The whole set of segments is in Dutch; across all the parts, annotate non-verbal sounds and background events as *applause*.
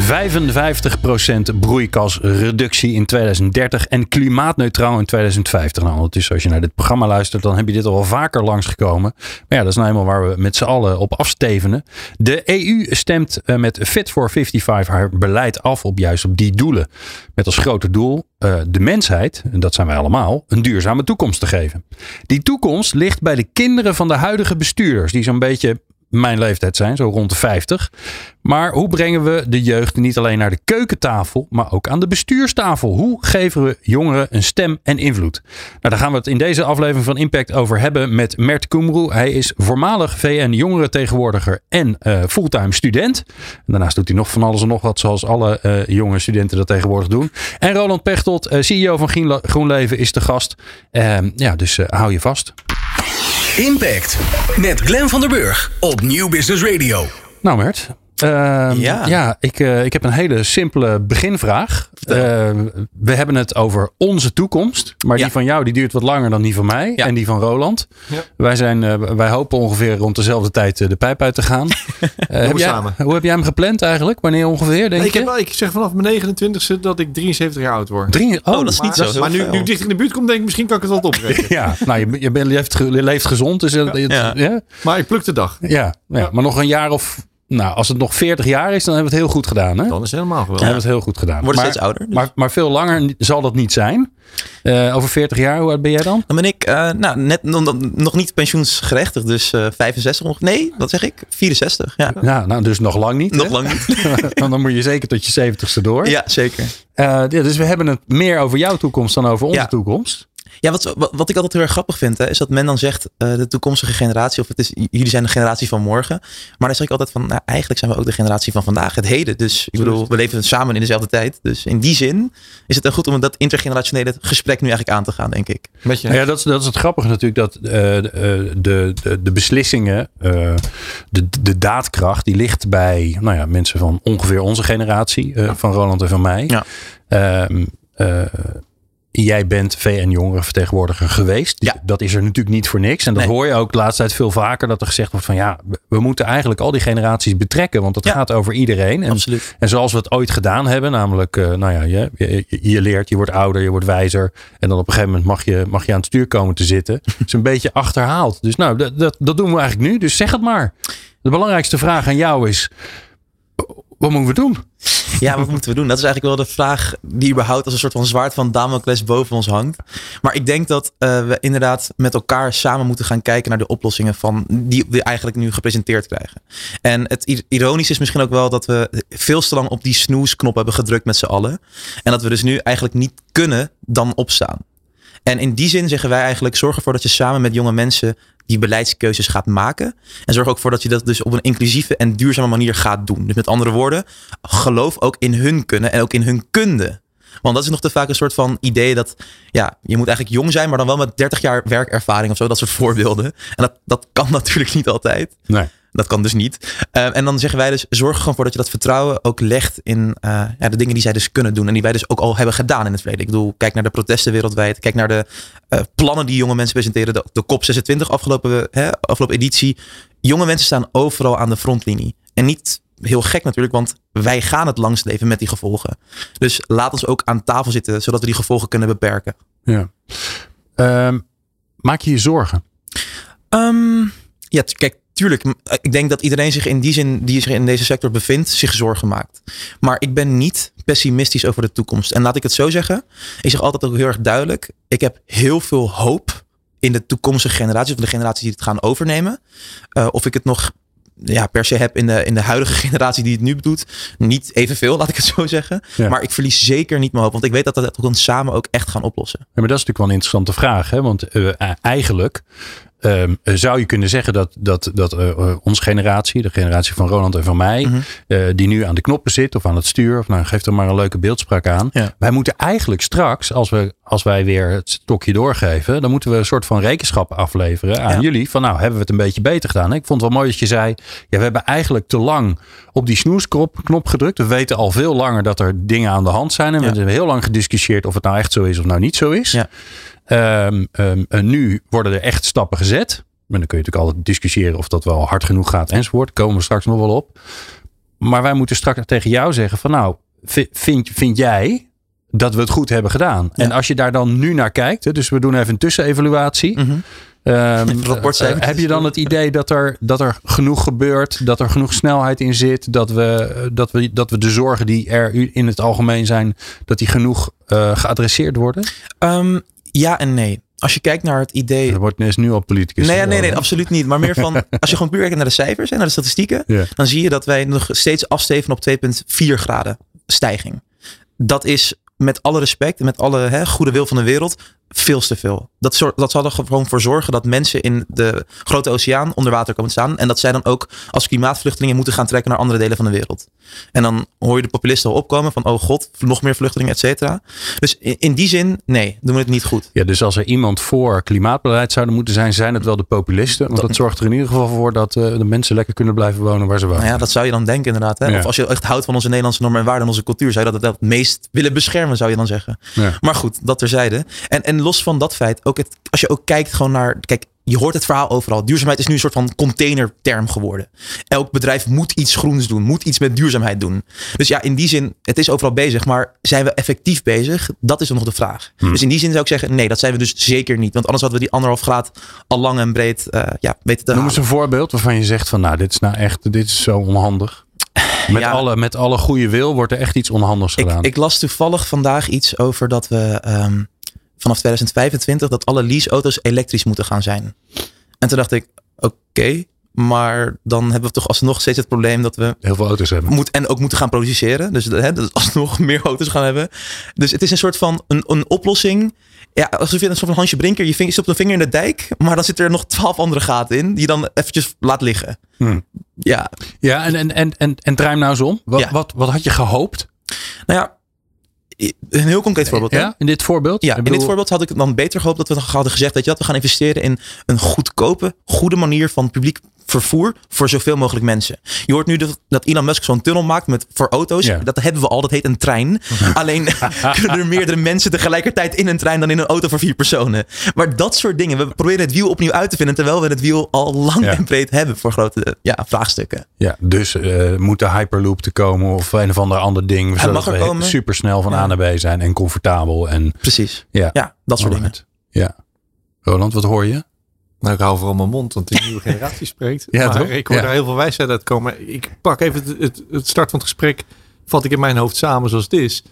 55% broeikasreductie in 2030 en klimaatneutraal in 2050. Nou, ondertussen als je naar dit programma luistert, dan heb je dit al wel vaker langsgekomen. Maar ja, dat is nou eenmaal waar we met z'n allen op afstevenen. De EU stemt eh, met Fit for 55 haar beleid af op juist op die doelen. Met als grote doel uh, de mensheid, en dat zijn wij allemaal, een duurzame toekomst te geven. Die toekomst ligt bij de kinderen van de huidige bestuurders, die zo'n beetje mijn leeftijd zijn, zo rond de 50. Maar hoe brengen we de jeugd niet alleen naar de keukentafel, maar ook aan de bestuurstafel? Hoe geven we jongeren een stem en invloed? Nou, daar gaan we het in deze aflevering van Impact over hebben met Mert Kumru. Hij is voormalig VN jongerentegenwoordiger en uh, fulltime student. En daarnaast doet hij nog van alles en nog wat, zoals alle uh, jonge studenten dat tegenwoordig doen. En Roland Pechtold, uh, CEO van GroenLeven, is de gast. Ehm, ja, dus hou je vast. Impact met Glenn van der Burg op Nieuw Business Radio. Nou Mert, uh, ja, ja ik, uh, ik heb een hele simpele beginvraag. Uh, we hebben het over onze toekomst. Maar ja. die van jou die duurt wat langer dan die van mij. Ja. En die van Roland. Wij, zijn, wij hopen ongeveer rond dezelfde tijd de pijp uit te gaan. *laughs* heb jij, hoe heb jij hem gepland eigenlijk? Wanneer ongeveer, denk ik je? Heb, ik zeg vanaf mijn 29ste dat ik 73 jaar oud word. Drie, oh, dat is niet maar, zo. Maar nu, nu dicht in de buurt komt, denk ik misschien kan ik het wat oprekenen. *laughs* ja, nou, je, je, bent, je, leeft, je leeft gezond. Dus, ja. Maar ik pluk de dag. Ja, ja, maar nog een jaar of nou, als het nog 40 jaar is, dan hebben we het heel goed gedaan. Hè? Dan is het helemaal geweldig. Dan hebben we het heel goed gedaan. Worden steeds ouder. Dus. Maar, maar veel langer zal dat niet zijn. Uh, over 40 jaar, hoe oud ben jij dan? Dan ben ik uh, nou, net nog niet pensioensgerechtigd, dus uh, 65 nog. Nee, wat zeg ik? 64. Ja, ja nou, dus nog lang niet. Nog hè? lang niet. Want *laughs* dan moet je zeker tot je 70ste door. Ja, zeker. ja, dus we hebben het meer over jouw toekomst dan over onze ja. toekomst. Ja, wat, wat, wat, ik altijd heel erg grappig vind, hè, is dat men dan zegt uh, de toekomstige generatie, of het is, jullie zijn de generatie van morgen. Maar dan zeg ik altijd van, nou, eigenlijk zijn we ook de generatie van vandaag, het heden. Dus ik bedoel, we leven samen in dezelfde tijd. Dus in die zin is het dan goed om dat intergenerationele gesprek nu eigenlijk aan te gaan, denk ik. Met je. Ja, dat is, dat is het grappige natuurlijk, dat uh, de, de, de, beslissingen, uh, de, de daadkracht, die ligt bij nou ja, mensen van ongeveer onze generatie, ja. van Roland en van mij. Ja. Ehm, jij bent VN-jongerenvertegenwoordiger geweest. Ja. Dat is er natuurlijk niet voor niks. En dat Nee. hoor je ook de laatste tijd veel vaker. Dat er gezegd wordt van ja, we moeten eigenlijk al die generaties betrekken. Want het Ja. gaat over iedereen. En, Absoluut. en zoals we het ooit gedaan hebben. Namelijk, eh, nou ja, je, je, je leert, je wordt ouder, je wordt wijzer. En dan op een gegeven moment mag je, mag je aan het stuur komen te zitten. *laughs* is een beetje achterhaald. Dus nou, dat, dat, dat doen we eigenlijk nu. Dus zeg het maar. De belangrijkste vraag aan jou is, wat moeten we doen? Ja, wat moeten we doen? Dat is eigenlijk wel de vraag die überhaupt als een soort van zwaard van Damocles boven ons hangt. Maar ik denk dat uh, we inderdaad met elkaar samen moeten gaan kijken naar de oplossingen van die we eigenlijk nu gepresenteerd krijgen. En het ironisch is misschien ook wel dat we veel te lang op die snoesknop hebben gedrukt met z'n allen. En dat we dus nu eigenlijk niet kunnen dan opstaan. En in die zin zeggen wij eigenlijk: zorg ervoor dat je samen met jonge mensen die beleidskeuzes gaat maken. En zorg ook voor dat je dat dus op een inclusieve en duurzame manier gaat doen. Dus met andere woorden, geloof ook in hun kunnen en ook in hun kunde. Want dat is nog te vaak een soort van idee dat ja, je moet eigenlijk jong zijn, maar dan wel met 30 jaar werkervaring of zo. Dat soort voorbeelden. En dat, dat kan *laughs* natuurlijk niet altijd. Nee. Dat kan dus niet. Uh, en dan zeggen wij dus, zorg er gewoon voor dat je dat vertrouwen ook legt in uh, ja, de dingen die zij dus kunnen doen. En die wij dus ook al hebben gedaan in het verleden. Ik bedoel, kijk naar de protesten wereldwijd. Kijk naar de uh, plannen die jonge mensen presenteren. De, de COP26 afgelopen, hè, afgelopen editie. Jonge mensen staan overal aan de frontlinie. En niet heel gek natuurlijk, want wij gaan het langst leven met die gevolgen. Dus laat ons ook aan tafel zitten, zodat we die gevolgen kunnen beperken. Ja. Um, maak je je zorgen? Um, ja, kijk, tuurlijk, ik denk dat iedereen zich in die zin die zich in deze sector bevindt, zich zorgen maakt. Maar ik ben niet pessimistisch over de toekomst. En laat ik het zo zeggen. Ik zeg altijd ook heel erg duidelijk. Ik heb heel veel hoop in de toekomstige generaties, of de generaties die het gaan overnemen. Uh, of ik het nog ja, per se heb in de, in de huidige *laughs* generatie die het nu doet. Niet evenveel, laat ik het zo zeggen. Ja. Maar ik verlies zeker niet mijn hoop. Want ik weet dat we dat dan samen ook echt gaan oplossen. Ja, maar dat is natuurlijk wel een interessante vraag. Hè? Want uh, eigenlijk ehm, zou je kunnen zeggen dat, dat, dat uh, onze generatie, de generatie van Roland en van mij, Mhm. eh, die nu aan de knoppen zit of aan het stuur, of nou geef er maar een leuke beeldspraak aan. Ja. Wij moeten eigenlijk straks, als, we, als wij weer het stokje doorgeven, dan moeten we een soort van rekenschap afleveren aan Ja. jullie. Van nou, hebben we het een beetje beter gedaan? Ik vond het wel mooi dat je zei, ja, we hebben eigenlijk te lang op die snoesknop knop gedrukt. We weten al veel langer dat er dingen aan de hand zijn. En we hebben heel lang gediscussieerd of het nou echt zo is of nou niet zo is. Ja. Ehm, ehm, en nu worden er echt stappen gezet. Maar dan kun je natuurlijk altijd discussiëren of dat wel hard genoeg gaat enzovoort. Komen we straks nog wel op. Maar wij moeten straks tegen jou zeggen van nou, vi- vind, vind jij dat we het goed hebben gedaan? En als je daar dan nu naar kijkt, dus we doen even een tussenevaluatie. *laughs* Eh, heb je dan het idee dat er, dat er genoeg gebeurt, dat er genoeg snelheid in zit, dat we, dat we, dat we de zorgen die er in het algemeen zijn, dat die genoeg eh, geadresseerd worden? Ehm, ja en nee. Als je kijkt naar het idee. Er wordt is nu al politicus. Nee, nee, nee, absoluut niet. Maar meer van, *laughs* als je gewoon puur kijkt naar de cijfers en naar de statistieken, Ja. dan zie je dat wij nog steeds afsteven op 2,4 graden stijging. Dat is met alle respect en met alle hè, goede wil van de wereld veel te veel. Dat, dat zal er gewoon voor zorgen dat mensen in de grote oceaan onder water komen te staan. En dat zij dan ook als klimaatvluchtelingen moeten gaan trekken naar andere delen van de wereld. En dan hoor je de populisten al opkomen van, oh god, nog meer vluchtelingen, et cetera. Dus in, in die zin, nee, doen we het niet goed. Ja, dus als er iemand voor klimaatbeleid zouden moeten zijn, zijn het wel de populisten. Want dat zorgt er in ieder geval voor dat eh, de mensen lekker kunnen blijven wonen waar ze wonen. Nou ja, dat zou je dan denken inderdaad. Hè? Ja. Of als je echt houdt van onze Nederlandse normen en waarden en onze cultuur, zou je dat het meest willen beschermen, zou je dan zeggen. Ja. Maar goed, dat terzijde. En, en los van dat feit, ook het, als je ook kijkt gewoon naar, kijk, je hoort het verhaal overal. Duurzaamheid is nu een soort van containerterm geworden. Elk bedrijf moet iets groens doen, moet iets met duurzaamheid doen. Dus ja, in die zin, het is overal bezig, maar zijn we effectief bezig? Dat is dan nog de vraag. Hmm. Dus in die zin zou ik zeggen, nee, dat zijn we dus zeker niet. Want anders hadden we die anderhalf graad al lang en breed eh, ja, weten te Noem eens een voorbeeld waarvan je zegt van nou, dit is nou echt, dit is zo onhandig. *laughs* Met, Ja. alle, met alle goede wil wordt er echt iets onhandigs Ik, gedaan. ik las toevallig vandaag iets over dat we ehm, vanaf 2025 dat alle leaseauto's elektrisch moeten gaan zijn. En toen dacht ik, oké, maar dan hebben we toch alsnog steeds het probleem dat we Heel veel auto's hebben. moet, en ook moeten gaan produceren. Dus hè, dat we alsnog *laughs* meer auto's gaan hebben. Dus het is een soort van een, een oplossing. Ja, alsof je een soort van Hansje Brinker, je ving- stopt een vinger in de dijk, maar dan zitten er nog twaalf andere gaten in die je dan eventjes laat liggen. Hmm. Ja, Ja, en, en, en, en, en draai hem nou eens om. Wat, Ja. wat, wat had je gehoopt? nou ja, een heel concreet voorbeeld. hè? Ja, in dit voorbeeld? Ja, Ik in dit voorbeeld had ik dan beter gehoopt dat we hadden gezegd dat je dat we gaan investeren in een goedkope, goede manier van publiek vervoer voor zoveel mogelijk mensen. Je hoort nu dat, dat Elon Musk zo'n tunnel maakt met, voor auto's. Ja. Dat hebben we al, dat heet een trein. *laughs* Alleen *laughs* kunnen er meerdere mensen tegelijkertijd in een trein dan in een auto voor vier personen. Maar dat soort dingen, we proberen het wiel opnieuw uit te vinden terwijl we het wiel al lang Ja. en breed hebben voor grote ja, vraagstukken. Ja, dus eh, moet de Hyperloop te komen of een of ander ander ding. Zodat mag er we komen. super snel van Ja. A naar B zijn en comfortabel. En, Precies. ja, Ja, dat soort dingen. Ja. Roland, wat hoor je? Nou, ik hou vooral mijn mond, want de *laughs* nieuwe generatie spreekt. Ja, maar toch? ik hoor Ja. daar heel veel wijsheid uit komen. Ik pak even het, het, het start van het gesprek, vat ik in mijn hoofd samen zoals het is.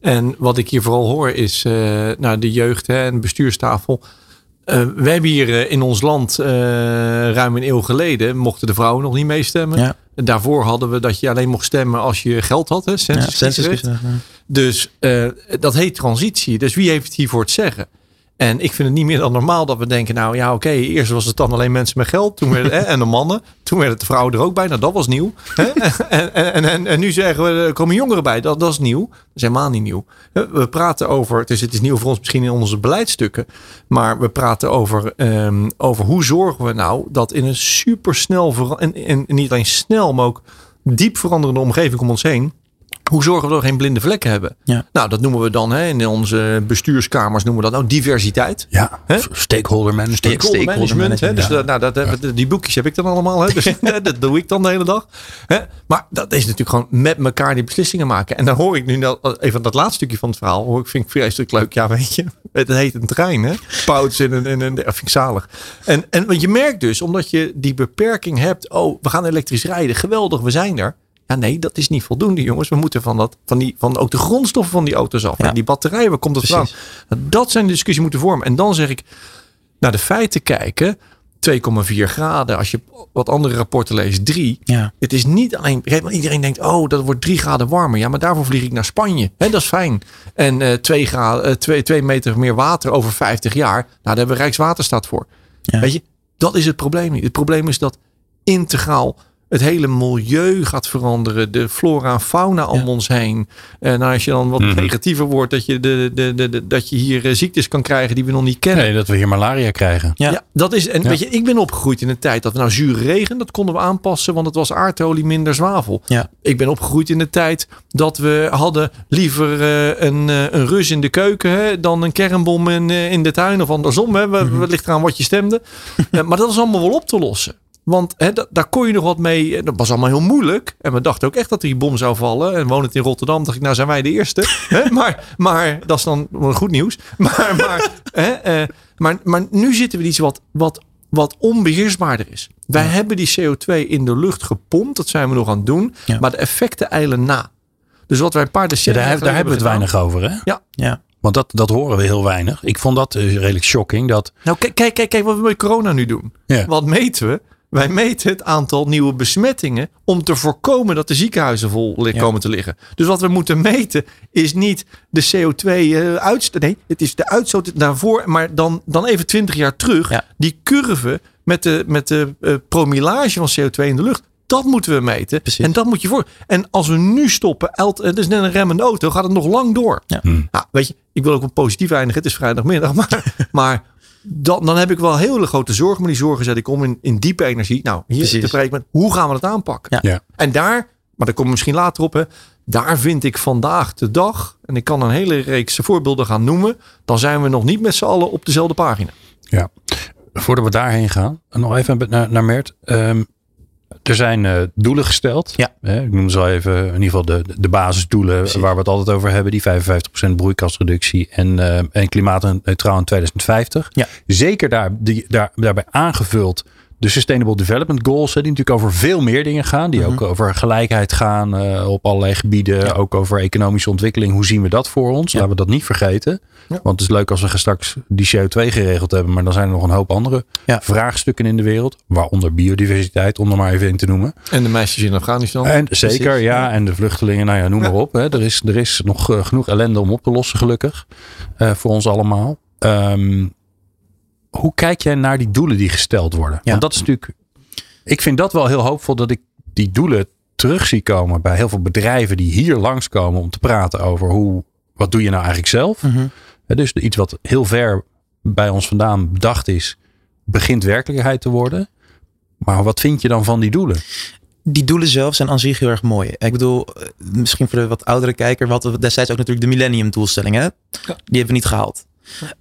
En wat ik hier vooral hoor is, eh, nou, de jeugd hè, en de bestuurstafel. Eh, we hebben hier eh, in ons land ruim een eeuw geleden mochten de vrouwen nog niet meestemmen. Ja. Daarvoor hadden we dat je alleen mocht stemmen als je geld had. Hè, Ja, census kiesrecht. Dus dat heet transitie. Dus wie heeft het hiervoor het zeggen? En ik vind het niet meer dan normaal dat we denken, nou ja, oké, eerst was het dan alleen mensen met geld, toen hè, en de mannen, toen werden de vrouwen er ook bij, nou dat was nieuw. Hè? *laughs* En, en, en, en nu zeggen we, er komen jongeren bij, dat, dat is nieuw. Dat is helemaal niet nieuw. We praten over, dus het is nieuw voor ons misschien in onze beleidsstukken, maar we praten over, ehm, over hoe zorgen we nou dat in een supersnel, en, en niet alleen snel, maar ook diep veranderende omgeving om ons heen, hoe zorgen we dat we geen blinde vlekken hebben? Ja. Nou, dat noemen we dan hè, in onze bestuurskamers noemen we dat nou diversiteit. Ja, Hè? stakeholder management. Stakeholder management. Hè? Dus ja. nou, dat, die boekjes heb ik dan allemaal. Hè? Dus *laughs* *laughs* dat doe ik dan de hele dag. Hè? Maar dat is natuurlijk gewoon met elkaar die beslissingen maken. En dan hoor ik nu dat, even dat laatste stukje van het verhaal. Hoor ik, vind ik vreselijk leuk. Ja, weet je. Het heet een trein. Hè? Pouts in een, in een, dat vind ik zalig. En, en want je merkt dus, omdat je die beperking hebt. Oh, we gaan elektrisch rijden. Geweldig, we zijn er. Ja, nee, dat is niet voldoende, jongens. We moeten van, dat, van, die, van ook de grondstoffen van die auto's af. Ja. En die batterijen, waar komt het vandaan? Nou, Dat zijn de discussie moeten vormen. En dan zeg ik, naar de feiten kijken. 2,4 graden. Als je wat andere rapporten leest, 3. Ja. Het is niet alleen. Iedereen denkt, oh, dat wordt 3 graden warmer. Ja, maar daarvoor vlieg ik naar Spanje. Hè, dat is fijn. En eh 2 graden, eh, twee, twee meter meer water over 50 jaar. Nou, daar hebben we Rijkswaterstaat voor. Ja. Weet je, Dat is het probleem niet. Het probleem is dat integraal het hele milieu gaat veranderen. De flora en fauna om ons heen. En als je dan wat Mhm. negatiever wordt, dat je, de, de, de, de- dat je hier eh, ziektes kan krijgen die we nog niet kennen. Nee, dat we hier malaria krijgen. Ja. Ja, dat is. En Ja. weet je, ik ben opgegroeid in een tijd dat we nou zure regen, dat konden we aanpassen, want het was aardolie minder zwavel. Ja. Ik ben opgegroeid in de tijd dat we hadden liever eh, een, eh, een rus in de keuken hè, dan een kernbom in, eh, in de tuin of andersom. Hè. We, we ligt eraan wat je stemde. *laughs* Maar dat is allemaal wel op te lossen. Want hè, daar kon je nog wat mee. Dat was allemaal heel moeilijk. En we dachten ook echt dat die bom zou vallen. En wonend in Rotterdam dacht ik, nou zijn wij de eerste. hè? *laughs* Maar, maar dat is dan goed nieuws. Maar, maar, *laughs* hè, eh, maar, maar nu zitten we in iets wat, wat, wat onbeheersbaarder is. Wij hebben die CO2 in de lucht gepompt. Dat zijn we nog aan het doen. Ja. Maar de effecten eilen na. Dus wat wij een paar Ja, decennia daar, daar hebben we het weinig over, hè? Ja. Want dat, dat horen we heel weinig. Ik vond dat eh, redelijk shocking. Dat, Nou, kijk, kijk, kijk, kijk wat we met corona nu doen. Ja. Wat meten we? Wij meten het aantal nieuwe besmettingen om te voorkomen dat de ziekenhuizen vol Ja. komen te liggen. Dus wat we moeten meten is niet de CO2-uitstoot. nee, het is de uitstoot daarvoor, maar dan, dan even 20 jaar terug. Ja. Die curve met de, met de eh, promillage van CO2 in de lucht. Dat moeten we meten. Precies. En dat moet je voor. En als we nu stoppen, het is net een remmende auto, gaat het nog lang door. Ja. Hmm. Nou, weet je, ik wil ook wel positief eindigen. Het is vrijdagmiddag. *laughs* Maar, maar dan, dan heb ik wel hele grote zorgen. Maar die zorgen zet ik om in, in diepe energie. Nou, hier Precies. te spreken met hoe gaan we het aanpakken? Ja. Ja. En daar, maar daar komen we misschien later op. Hè, daar vind ik vandaag de dag, en ik kan een hele reeks voorbeelden gaan noemen. Dan zijn we nog niet met z'n allen op dezelfde pagina. ja. Voordat we daarheen gaan, nog even naar, naar Mert. Ehm, er zijn eh, doelen gesteld. Ja. Hè, ik noem ze al even in ieder geval de, de basisdoelen Precies. waar we het altijd over hebben. Die 55% broeikasreductie en, eh, en klimaatneutraal in 2050. Ja. Zeker daar, die, daar, daarbij aangevuld de Sustainable Development Goals. Die natuurlijk over veel meer dingen gaan. Die Mhm. ook over gelijkheid gaan eh, op allerlei gebieden. Ja. Ook over economische ontwikkeling. Hoe zien we dat voor ons? Ja. Laten we dat niet vergeten. Ja. Want het is leuk als we straks die CO2 geregeld hebben. Maar dan zijn er nog een hoop andere vraagstukken in de wereld. Waaronder biodiversiteit, om er maar even in te noemen. En de meisjes in Afghanistan. En zeker, ja. En de vluchtelingen, nou ja, noem maar op. Hè. Er, is, er is nog eh, genoeg ellende om op te lossen, gelukkig. eh, voor ons allemaal. Ehm, hoe kijk jij naar die doelen die gesteld worden? Ja. Want dat is natuurlijk... Ik vind dat wel heel hoopvol dat ik die doelen terug zie komen bij heel veel bedrijven die hier langskomen om te praten over hoe, wat doe je nou eigenlijk zelf? Hè, Dus iets wat heel ver bij ons vandaan bedacht is, begint werkelijkheid te worden. Maar wat vind je dan van die doelen? Die doelen zelf zijn aan zich heel erg mooi. Ik bedoel, eh, misschien voor de wat oudere kijker, we hadden destijds ook natuurlijk de Millennium doelstellingen. Die hebben we niet gehaald.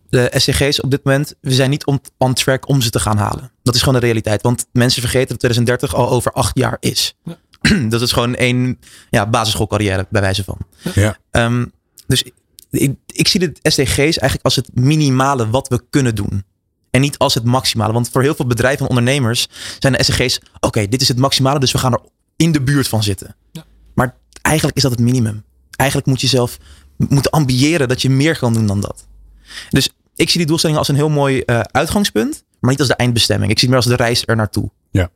De SCG's op dit moment, we zijn niet on, on track om ze te gaan halen. Dat is gewoon de realiteit. Want mensen vergeten dat 2030 al over acht jaar is. *clears throat* Dat is gewoon één ja, basisschoolcarrière bij wijze van. Ja. Ehm, dus ik, ik zie de SDG's eigenlijk als het minimale wat we kunnen doen. En niet als het maximale. Want voor heel veel bedrijven en ondernemers zijn de SDG's... Oké, dit is het maximale, dus we gaan er in de buurt van zitten. Maar eigenlijk is dat het minimum. Eigenlijk moet je zelf moeten ambiëren dat je meer kan doen dan dat. Dus ik zie die doelstellingen als een heel mooi eh, uitgangspunt. Maar niet als de eindbestemming. Ik zie het meer als de reis er naartoe. Ja.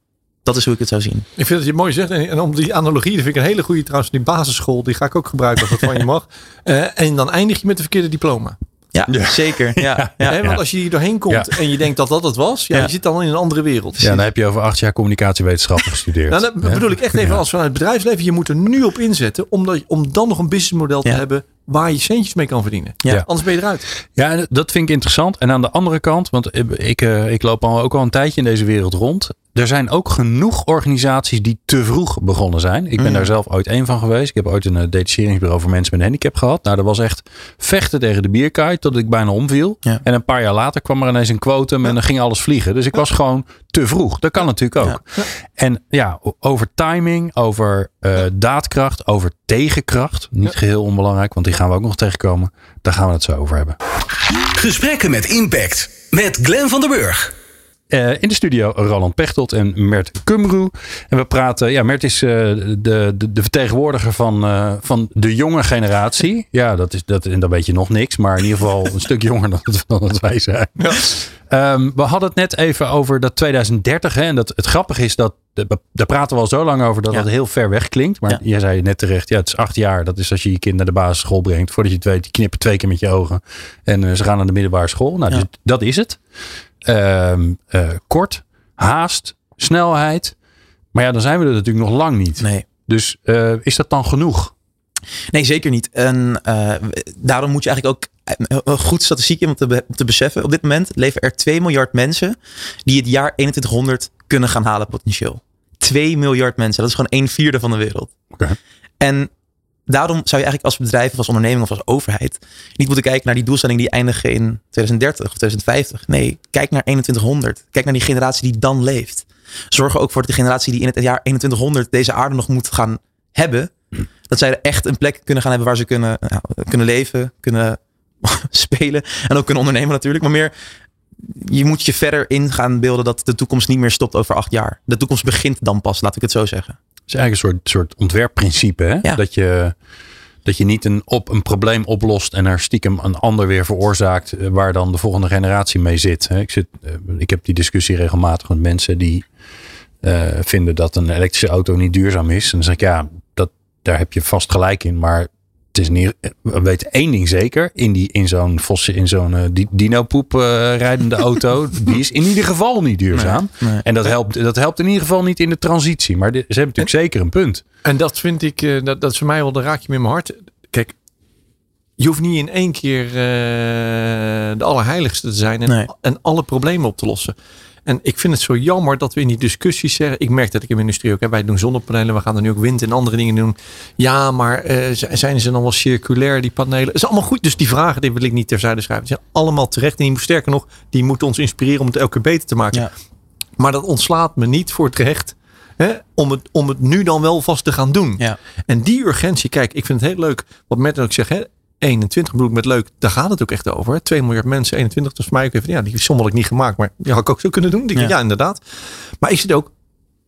Dat is hoe ik het zou zien. Ik vind dat je het mooi zegt. En, en om die analogie, dat vind ik een hele goede trouwens. Die basisschool, die ga ik ook gebruiken als dat van je mag. *laughs* Eh, en dan eindig je met de verkeerde diploma. Ja, zeker. Ja, *laughs* want als je hier doorheen komt Ja. en je denkt dat dat het was. Ja, Ja. je zit dan in een andere wereld. Ja, dan heb je over acht jaar communicatiewetenschappen gestudeerd. *laughs* Nou, dat bedoel ik echt even Ja. als vanuit het bedrijfsleven. Je moet er nu op inzetten om, dat, om dan nog een businessmodel te Ja. hebben waar je centjes mee kan verdienen. Ja. Anders ben je eruit. Ja, dat vind ik interessant. En aan de andere kant, want ik, eh, ik loop al ook al een tijdje in deze wereld rond. Er zijn ook genoeg organisaties die te vroeg begonnen zijn. Ik ben Mm. daar zelf ooit één van geweest. Ik heb ooit een eh, detacheringsbureau voor mensen met een handicap gehad. Nou, dat was echt vechten tegen de bierkaai tot ik bijna omviel. Ja. En een paar jaar later kwam er ineens een quotum en dan ging alles vliegen. Dus ik was gewoon te vroeg. Dat kan natuurlijk ook. En ja, over timing, over eh, daadkracht, over tegenkracht. Niet geheel onbelangrijk, want die gaan we ook nog tegenkomen. Daar gaan we het zo over hebben. Gesprekken met impact. Met Glenn van der Burg. Eh, in de studio Roland Pechtold en Mert Kumru. En we praten, ja, Mert is eh, de, de, de vertegenwoordiger van, eh, van de jonge generatie. *laughs* Ja, dat is, dat, en dan weet je nog niks, maar in ieder geval een stuk *laughs* jonger dan, dan dat wij zijn. Ehm, we hadden het net even over dat 2030. Hè, en dat, het grappige is dat, daar praten we al zo lang over dat Ja. dat heel ver weg klinkt. Maar Ja. jij zei net terecht, ja, het is acht jaar. Dat is als je je kind naar de basisschool brengt. Voordat je het weet, die knippen twee keer met je ogen. En ze gaan naar de middelbare school. Nou, Ja. dus dat is het. Ehm, eh, kort. haast, snelheid. Maar ja, dan zijn we er natuurlijk nog lang niet. Nee. Dus uh, is dat dan genoeg? Nee, zeker niet. En uh, daarom moet je eigenlijk ook een goed statistiek om te, be te beseffen. Op dit moment leven er 2 miljard mensen die het jaar 2100 kunnen gaan halen potentieel. 2 miljard mensen. Dat is gewoon een vierde van de wereld. Okay. En daarom zou je eigenlijk als bedrijf of als onderneming of als overheid niet moeten kijken naar die doelstelling die eindigen in 2030 of 2050. Nee, kijk naar 2100. Kijk naar die generatie die dan leeft. Zorg er ook voor de generatie die in het jaar 2100 deze aarde nog moet gaan hebben, dat zij er echt een plek kunnen gaan hebben waar ze kunnen, kunnen leven, kunnen *laughs* spelen en ook kunnen ondernemen natuurlijk. Maar meer, je moet je verder in gaan beelden dat de toekomst niet meer stopt over acht jaar. De toekomst begint dan pas, laat ik het zo zeggen. Het is eigenlijk een soort, soort ontwerpprincipe. Hè? Ja. Dat, je, dat je niet een, op, een probleem oplost en er stiekem een ander weer veroorzaakt. eh, Waar dan de volgende generatie mee zit. hè. Ik, zit eh, ik heb die discussie regelmatig met mensen die eh, vinden dat een elektrische auto niet duurzaam is. En dan zeg ik ja, dat, daar heb je vast gelijk in. Maar het is niet, we weten één ding zeker. In, die, in zo'n fosse- in zo'n eh, di- dino-poep eh, rijdende *laughs* auto. Die is in ieder geval niet duurzaam. Nee. En dat helpt, dat helpt in ieder geval niet in de transitie. Maar de- ze hebben natuurlijk zeker een punt. En dat vind ik, eh, dat, dat is voor mij wel de raakje met mijn hart. Kijk, je hoeft niet in één keer de allerheiligste te zijn en, Nee. en alle problemen op te lossen. En ik vind het zo jammer dat we in die discussies zeggen. Ik merk dat ik in mijn industrie ook heb. Wij doen zonnepanelen. We gaan er nu ook wind en andere dingen doen. Ja, maar eh, zijn ze dan wel circulair, die panelen? Dat is allemaal goed. Dus die vragen die wil ik niet terzijde schrijven. Die zijn allemaal terecht. En die, sterker nog, die moeten ons inspireren om het elke keer beter te maken. Ja. Maar dat ontslaat me niet voor het recht. Hè, om, het, om het nu dan wel vast te gaan doen. Ja. En die urgentie, kijk, ik vind het heel leuk. Wat Matt ook zegt, hè, 21 bedoel ik met leuk. Daar gaat het ook echt over. Hè. 2 miljard mensen, 21. Dat is voor mij ook even, ja, die som had ik niet gemaakt. Maar die had ik ook zo kunnen doen. Die, ja. Ja. inderdaad. Maar ik zit ook,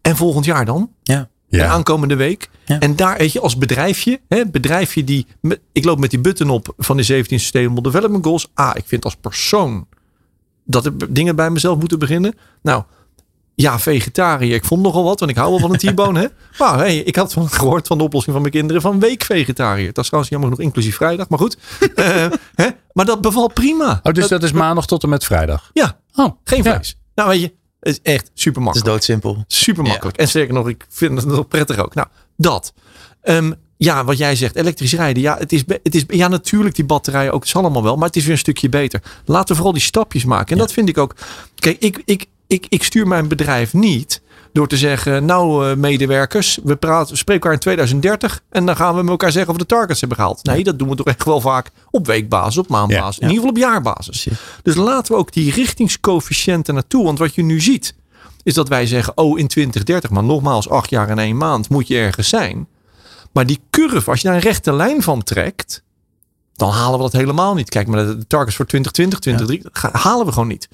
en volgend jaar dan? Ja. En aankomende week. Ja. En daar, weet je, als bedrijfje, hè, bedrijfje die, met- ik loop met die button op van de 17 Sustainable Development Goals. Ah, ik vind als persoon dat er dingen bij mezelf moeten beginnen. Nou, ja, vegetariër. Ik vond nogal wat, want ik hou wel van een T-bone, hè. *laughs* Maar hey, ik had van, gehoord van de oplossing van mijn kinderen van week vegetariër. Dat is trouwens jammer genoeg inclusief vrijdag, maar goed. *laughs* Eh, hè? Maar dat bevalt prima. Oh, dus dat is maandag tot en met vrijdag. Ja, Oh, geen ja. vlees. Nou, weet je, het is echt super Het is makkelijk. doodsimpel. Super makkelijk. En sterker nog, ik vind het nog prettig ook. Nou, dat. Ehm, ja, wat jij zegt, elektrisch rijden. Ja, het is, het is, ja, natuurlijk die batterijen ook. Het is allemaal wel. Maar het is weer een stukje beter. Laten we vooral die stapjes maken. En dat vind ik ook. Kijk, ik, ik, ik, ik stuur mijn bedrijf niet door te zeggen, nou eh, medewerkers, we, praten, we spreken elkaar in 2030 en dan gaan we met elkaar zeggen of we de targets hebben gehaald. Nee, dat doen we toch echt wel vaak op weekbasis, op maandbasis, Ja, in ieder geval op jaarbasis. Dus laten we ook die richtingscoëfficiënten naartoe. Want wat je nu ziet, is dat wij zeggen, oh in 2030, maar nogmaals, acht jaar en één maand moet je ergens zijn. Maar die curve, als je daar een rechte lijn van trekt, dan halen we dat helemaal niet. Kijk maar de targets voor 2020, 2030, ga- halen we gewoon niet.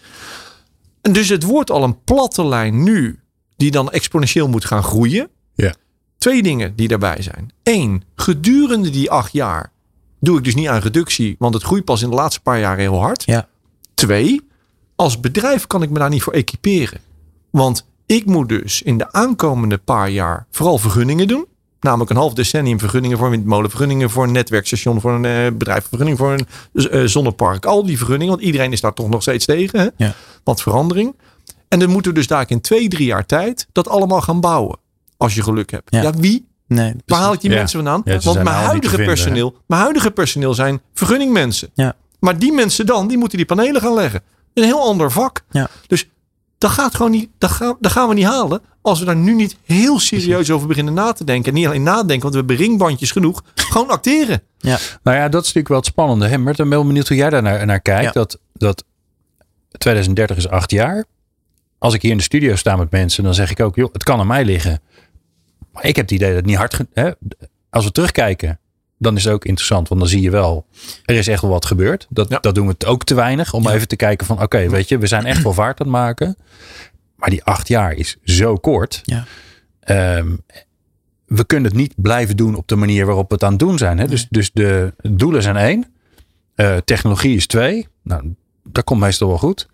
En dus het wordt al een platte lijn nu, die dan exponentieel moet gaan groeien. Ja. Twee dingen die daarbij zijn. Eén, gedurende die acht jaar doe ik dus niet aan reductie, want het groeit pas in de laatste paar jaar heel hard. Ja. Twee, als bedrijf kan ik me daar niet voor equiperen. Want ik moet dus in de aankomende paar jaar vooral vergunningen doen. Namelijk een half decennium vergunningen voor windmolen, vergunningen voor een netwerkstation, voor een eh, bedrijf, vergunning voor een eh, zonnepark. Al die vergunningen, want iedereen is daar toch nog steeds tegen. Hè? Ja. Wat verandering. En dan moeten we dus daar in twee, drie jaar tijd dat allemaal gaan bouwen. Als je geluk hebt. Ja, Ja. wie? Nee, Waar haal ik die Ja. mensen vandaan? Ja, Want mijn huidige, vinden, personeel, mijn huidige personeel zijn vergunningmensen. Ja. Maar die mensen dan, die moeten die panelen gaan leggen. Een heel ander vak. Ja. Dus dat gaat gewoon niet, dat gaan, dat gaan we niet halen als we daar nu niet heel serieus over beginnen na te denken. En niet alleen nadenken, want we hebben ringbandjes genoeg. Gewoon acteren. Nou ja, dat is natuurlijk wel het spannende. Hè? Mert, ik ben wel benieuwd hoe jij daar naar, naar kijkt. Ja. Dat, dat 2030 is acht jaar. Als ik hier in de studio sta met mensen, dan zeg ik ook, joh, het kan aan mij liggen. Maar ik heb het idee dat het niet hard... Hè? Als we terugkijken, dan is het ook interessant. Want dan zie je wel, er is echt wel wat gebeurd. Dat, Ja. dat doen we ook te weinig. Om even te kijken van, oké, weet je, we zijn echt wel vaart aan het maken. Maar die acht jaar is zo kort. Ja. Ehm, we kunnen het niet blijven doen op de manier waarop we het aan het doen zijn. Hè? Dus, dus de doelen zijn één. Eh, technologie is twee. Nou, dat komt meestal wel goed.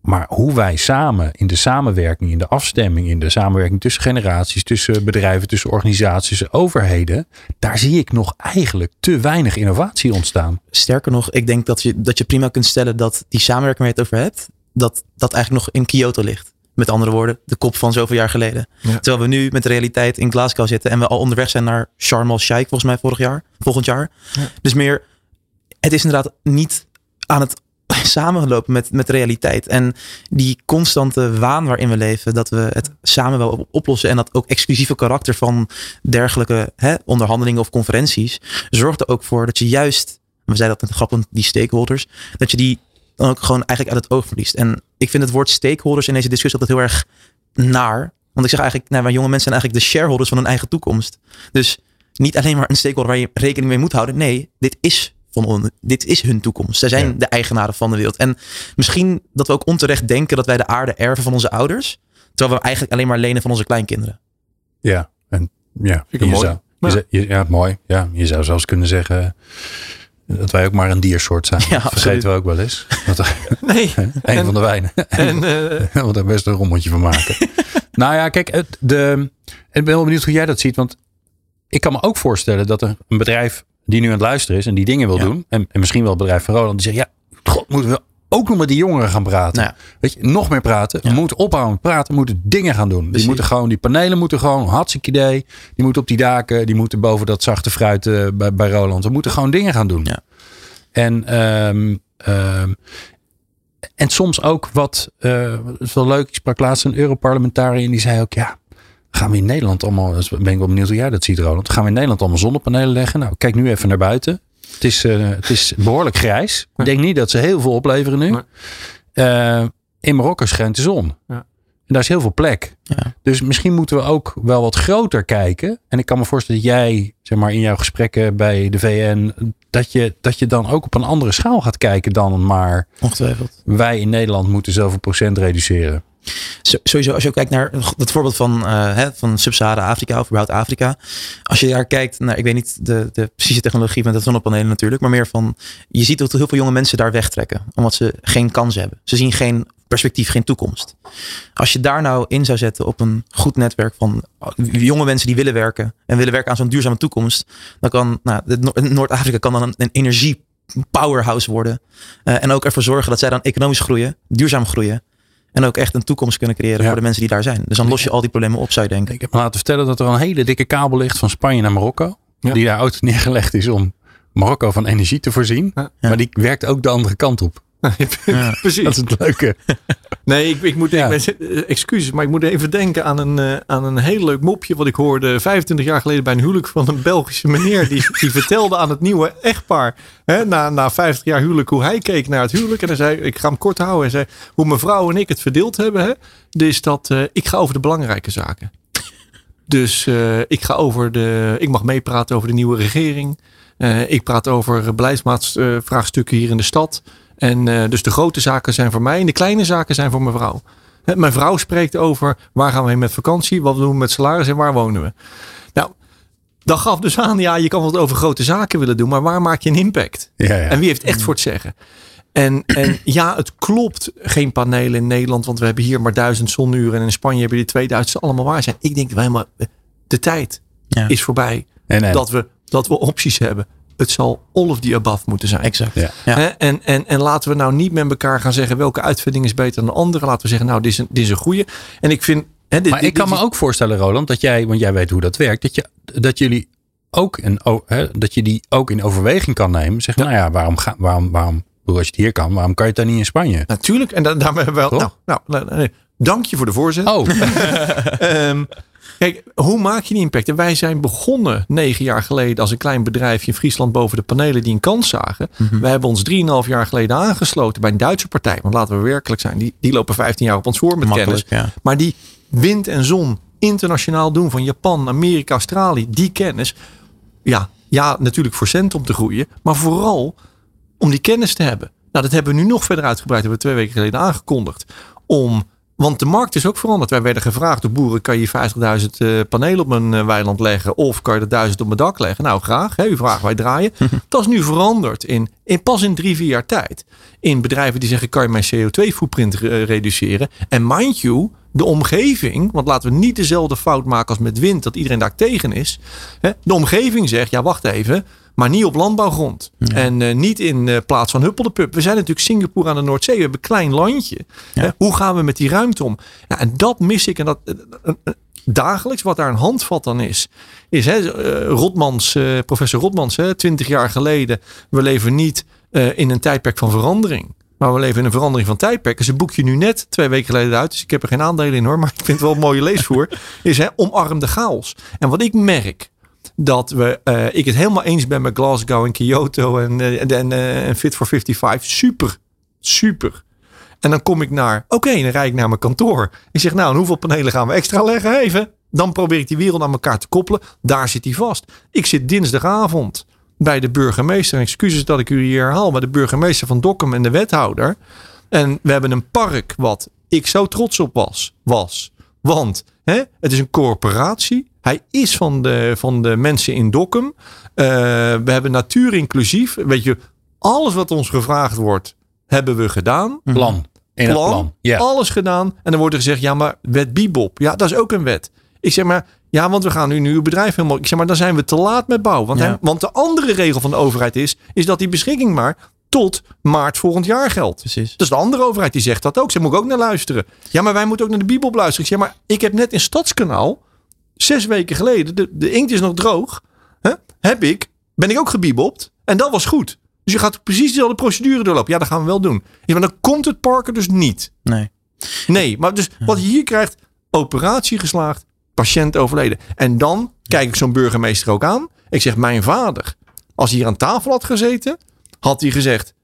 Maar hoe wij samen in de samenwerking, in de afstemming, in de samenwerking tussen generaties, tussen bedrijven, tussen organisaties, overheden, daar zie ik nog eigenlijk te weinig innovatie ontstaan. Sterker nog, ik denk dat je, dat je prima kunt stellen dat die samenwerking waar je het over hebt, dat dat eigenlijk nog in Kyoto ligt. Met andere woorden, de kop van zoveel jaar geleden. Ja. Terwijl we nu met de realiteit in Glasgow zitten en we al onderweg zijn naar Sharm el-Sheikh volgens mij vorig jaar, volgend jaar. Dus meer, het is inderdaad niet aan het *laughs* samenlopen met, met realiteit. En die constante waan waarin we leven, dat we het samen wel op- oplossen en dat ook exclusieve karakter van dergelijke hè, onderhandelingen of conferenties, zorgt er ook voor dat je juist, we zeiden dat met grappen, die stakeholders, dat je die dan ook gewoon eigenlijk uit het oog verliest. En ik vind het woord stakeholders in deze discussie altijd heel erg naar. Want ik zeg eigenlijk, nou, wij jonge mensen zijn eigenlijk de shareholders van hun eigen toekomst. Dus niet alleen maar een stakeholder waar je rekening mee moet houden. Nee, dit is van on, dit is hun toekomst. Zij zijn Ja. de eigenaren van de wereld. En misschien dat we ook onterecht denken dat wij de aarde erven van onze ouders. Terwijl we eigenlijk alleen maar lenen van onze kleinkinderen. Ja, en ja, ik je mooi. zou, je zou- je- ja, mooi. Ja, je zou zelfs kunnen zeggen dat wij ook maar een diersoort zijn. *laughs* Ja, dat absoluut. vergeten we ook wel eens. *laughs* Dat, Nee. *laughs* een En- van de wijnen. En eh, We er best een rommeltje van maken. nou ja, kijk, het, de, ik ben wel benieuwd hoe jij dat ziet. Want ik kan me ook voorstellen dat er een bedrijf die nu aan het luisteren is en die dingen wil Ja. doen. En, en misschien wel het bedrijf van Roland. Die zegt, ja, god, moeten we ook nog met die jongeren gaan praten. Nou ja. Weet je, nog meer praten. We moeten ophouden met praten. We moeten dingen gaan doen. Die moeten gewoon, die panelen moeten gewoon, hartstikke idee. Die moeten op die daken. Die moeten boven dat zachte fruit eh, bij, bij Roland. We moeten gewoon dingen gaan doen. Ja. En, ehm, ehm, en soms ook wat, eh, het is wel leuk. Ik sprak laatst een Europarlementariër en die zei ook, ja, gaan we in Nederland allemaal, dus ben ik wel benieuwd hoe jij dat ziet Roland. Gaan we in Nederland allemaal zonnepanelen leggen? Nou, kijk nu even naar buiten. Het is, eh, het is behoorlijk grijs. Ik denk niet dat ze heel veel opleveren nu. Eh, in Marokko schijnt de zon. Ja. En daar is heel veel plek. Ja. Dus misschien moeten we ook wel wat groter kijken. En ik kan me voorstellen dat jij, zeg maar, in jouw gesprekken bij de VN, dat je, dat je dan ook op een andere schaal gaat kijken dan maar Ongetwijfeld. wij in Nederland moeten zoveel procent reduceren. Sowieso, als je kijkt naar het voorbeeld van, eh, hè, van Sub-Sahara Afrika of überhaupt Afrika. Als je daar kijkt naar, ik weet niet de, de precieze technologie met de zonnepanelen natuurlijk, maar meer van, je ziet dat heel veel jonge mensen daar wegtrekken. Omdat ze geen kans hebben. Ze zien geen perspectief, geen toekomst. Als je daar nou in zou zetten op een goed netwerk van jonge mensen die willen werken en willen werken aan zo'n duurzame toekomst, dan kan nou, Noord-Afrika kan dan een, een energie powerhouse worden. Eh, en ook ervoor zorgen dat zij dan economisch groeien, duurzaam groeien. En ook echt een toekomst kunnen creëren Ja. voor de mensen die daar zijn. Dus dan los je al die problemen op, zou je denken. Ik heb me laten vertellen dat er een hele dikke kabel ligt van Spanje naar Marokko. Ja. Die daar ooit *laughs* neergelegd is om Marokko van energie te voorzien. Ja. Maar die werkt ook de andere kant op. *laughs* *laughs* precies. Dat is het leuke. Nee, ik, ik moet Ja. ik ben- excuses, maar ik moet even denken aan een, eh, aan een heel leuk mopje wat ik hoorde 25 jaar geleden bij een huwelijk van een Belgische meneer. Die, *laughs* die vertelde aan het nieuwe echtpaar, hè, na, na 50 jaar huwelijk, hoe hij keek naar het huwelijk. En hij zei, ik ga hem kort houden. Hij zei, hoe mevrouw en ik het verdeeld hebben, hè, is dat eh, ik ga over de belangrijke zaken. Dus eh, ik ga over de, ik mag meepraten over de nieuwe regering. Ik praat over beleidsvraagstukken hier in de stad. En eh, dus de grote zaken zijn voor mij en de kleine zaken zijn voor mijn vrouw. Mijn vrouw spreekt over waar gaan we heen met vakantie, wat doen we met salaris en waar wonen we. Nou, dat gaf dus aan, ja, je kan wat over grote zaken willen doen, maar waar maak je een impact? Ja, ja. En wie heeft echt voor het zeggen? En, en *clears throat* ja, het klopt, geen panelen in Nederland, want we hebben hier maar duizend zonuren en in Spanje hebben die 2000 allemaal waar zijn. Ik denk wel helemaal, de tijd Ja. is voorbij Nee, nee. dat, we, dat we opties hebben. Het zal all of the above moeten zijn. Exact. Ja. Ja. Hè? En, en, en laten we nou niet met elkaar gaan zeggen welke uitvinding is beter dan de andere. Laten we zeggen, nou, dit is een, dit is een goede. En ik vind. Hè, dit, Maar dit- ik kan dit me is- ook voorstellen, Roland, dat jij, want jij weet hoe dat werkt, dat, je, dat jullie ook een, hè, dat je die ook in overweging kan nemen. Zeg, nou ja, waarom, ga, waarom, waarom, als je het hier kan, waarom kan je het dan niet in Spanje? Natuurlijk. En da daarmee hebben we wel. Nou, nou, nee, nee. dank je voor de voorzet. Oh, *laughs* Ehm, kijk, hoe maak je die impact? En wij zijn begonnen negen jaar geleden als een klein bedrijfje in Friesland boven de panelen die een kans zagen. Mhm. We hebben ons drieënhalf jaar geleden aangesloten bij een Duitse partij. Want laten we werkelijk zijn, die, die lopen 15 jaar op ons voor met kennis. Ja. Maar die wind en zon internationaal doen van Japan, Amerika, Australië, die kennis. Ja, ja, natuurlijk voor cent om te groeien, maar vooral om die kennis te hebben. Nou, dat hebben we nu nog verder uitgebreid. Hebben we twee weken geleden aangekondigd. Om, want de markt is ook veranderd. Wij werden gevraagd door boeren: kan je 50.000 eh, panelen op mijn eh, weiland leggen? Of kan je er 1000 op mijn dak leggen? Nou, graag. Hè, u vraagt, wij draaien. *laughs* dat is nu veranderd in, in pas in drie, vier jaar tijd. In bedrijven die zeggen: kan je mijn CO2-footprint re- reduceren? En mind you, de omgeving, want laten we niet dezelfde fout maken als met wind, dat iedereen daar tegen is. Hè, de omgeving zegt: ja, wacht even. Maar niet op landbouwgrond. En uh, niet in uh, plaats van Huppel de Pup. We zijn natuurlijk Singapore aan de Noordzee. We hebben een klein landje. Ja. Hè? Hoe gaan we met die ruimte om? En dat mis ik. En dat, dagelijks, wat daar een handvat dan is, is hè, Rotmans, professor Rotmans, hè, 20 jaar geleden. We leven niet in een tijdperk van verandering. Maar we leven in een verandering van tijdperk. Dus een boekje nu net twee weken geleden uit. Dus ik heb er geen aandelen in hoor. Maar ik vind het wel een mooie leesvoer. *laughs* is hè, omarm de chaos. En wat ik merk. Dat we, uh, ik het helemaal eens ben met Glasgow en Kyoto en, uh, en, uh, en Fit for 55. Super, super. En dan kom ik naar, oké, dan rijd ik naar mijn kantoor. Ik zeg, nou, en hoeveel panelen gaan we extra leggen? Even. Dan probeer ik die wereld aan elkaar te koppelen. Daar zit hij vast. Ik zit dinsdagavond bij de burgemeester. Excuses dat ik u hier herhaal, maar de burgemeester van Dokkum en de wethouder. En we hebben een park wat ik zo trots op was. was. Want hè, het is een corporatie. Hij is van de, van de mensen in Dokkum. Uh, we hebben natuur inclusief. Weet je, alles wat ons gevraagd wordt, hebben we gedaan. Plan. In plan, plan. Yeah. Alles gedaan. En dan wordt er gezegd, ja, maar wet Bibop. Ja, dat is ook een wet. Ik zeg maar, ja, want we gaan nu een nieuw bedrijf helemaal. Ik zeg maar, dan zijn we te laat met bouwen. Want, Ja. hij- want de andere regel van de overheid is, is dat die beschikking maar tot maart volgend jaar geldt. Precies. Dus de andere overheid die zegt dat ook. Ze moet ook naar luisteren. Ja, maar wij moeten ook naar de Bibel luisteren. Ik zeg maar, ik heb net in Stadskanaal, zes weken geleden, de, de inkt is nog droog, hè, heb ik, ben ik ook gebiebopt. En dat was goed. Dus je gaat precies dezelfde procedure doorlopen. Ja, dat gaan we wel doen. Ja, maar dan komt het park er dus niet. Nee. Nee, maar dus wat je hier krijgt, operatie geslaagd, patiënt overleden. En dan kijk ik zo'n burgemeester ook aan. Ik zeg, mijn vader, als hij hier aan tafel had gezeten, had hij gezegd,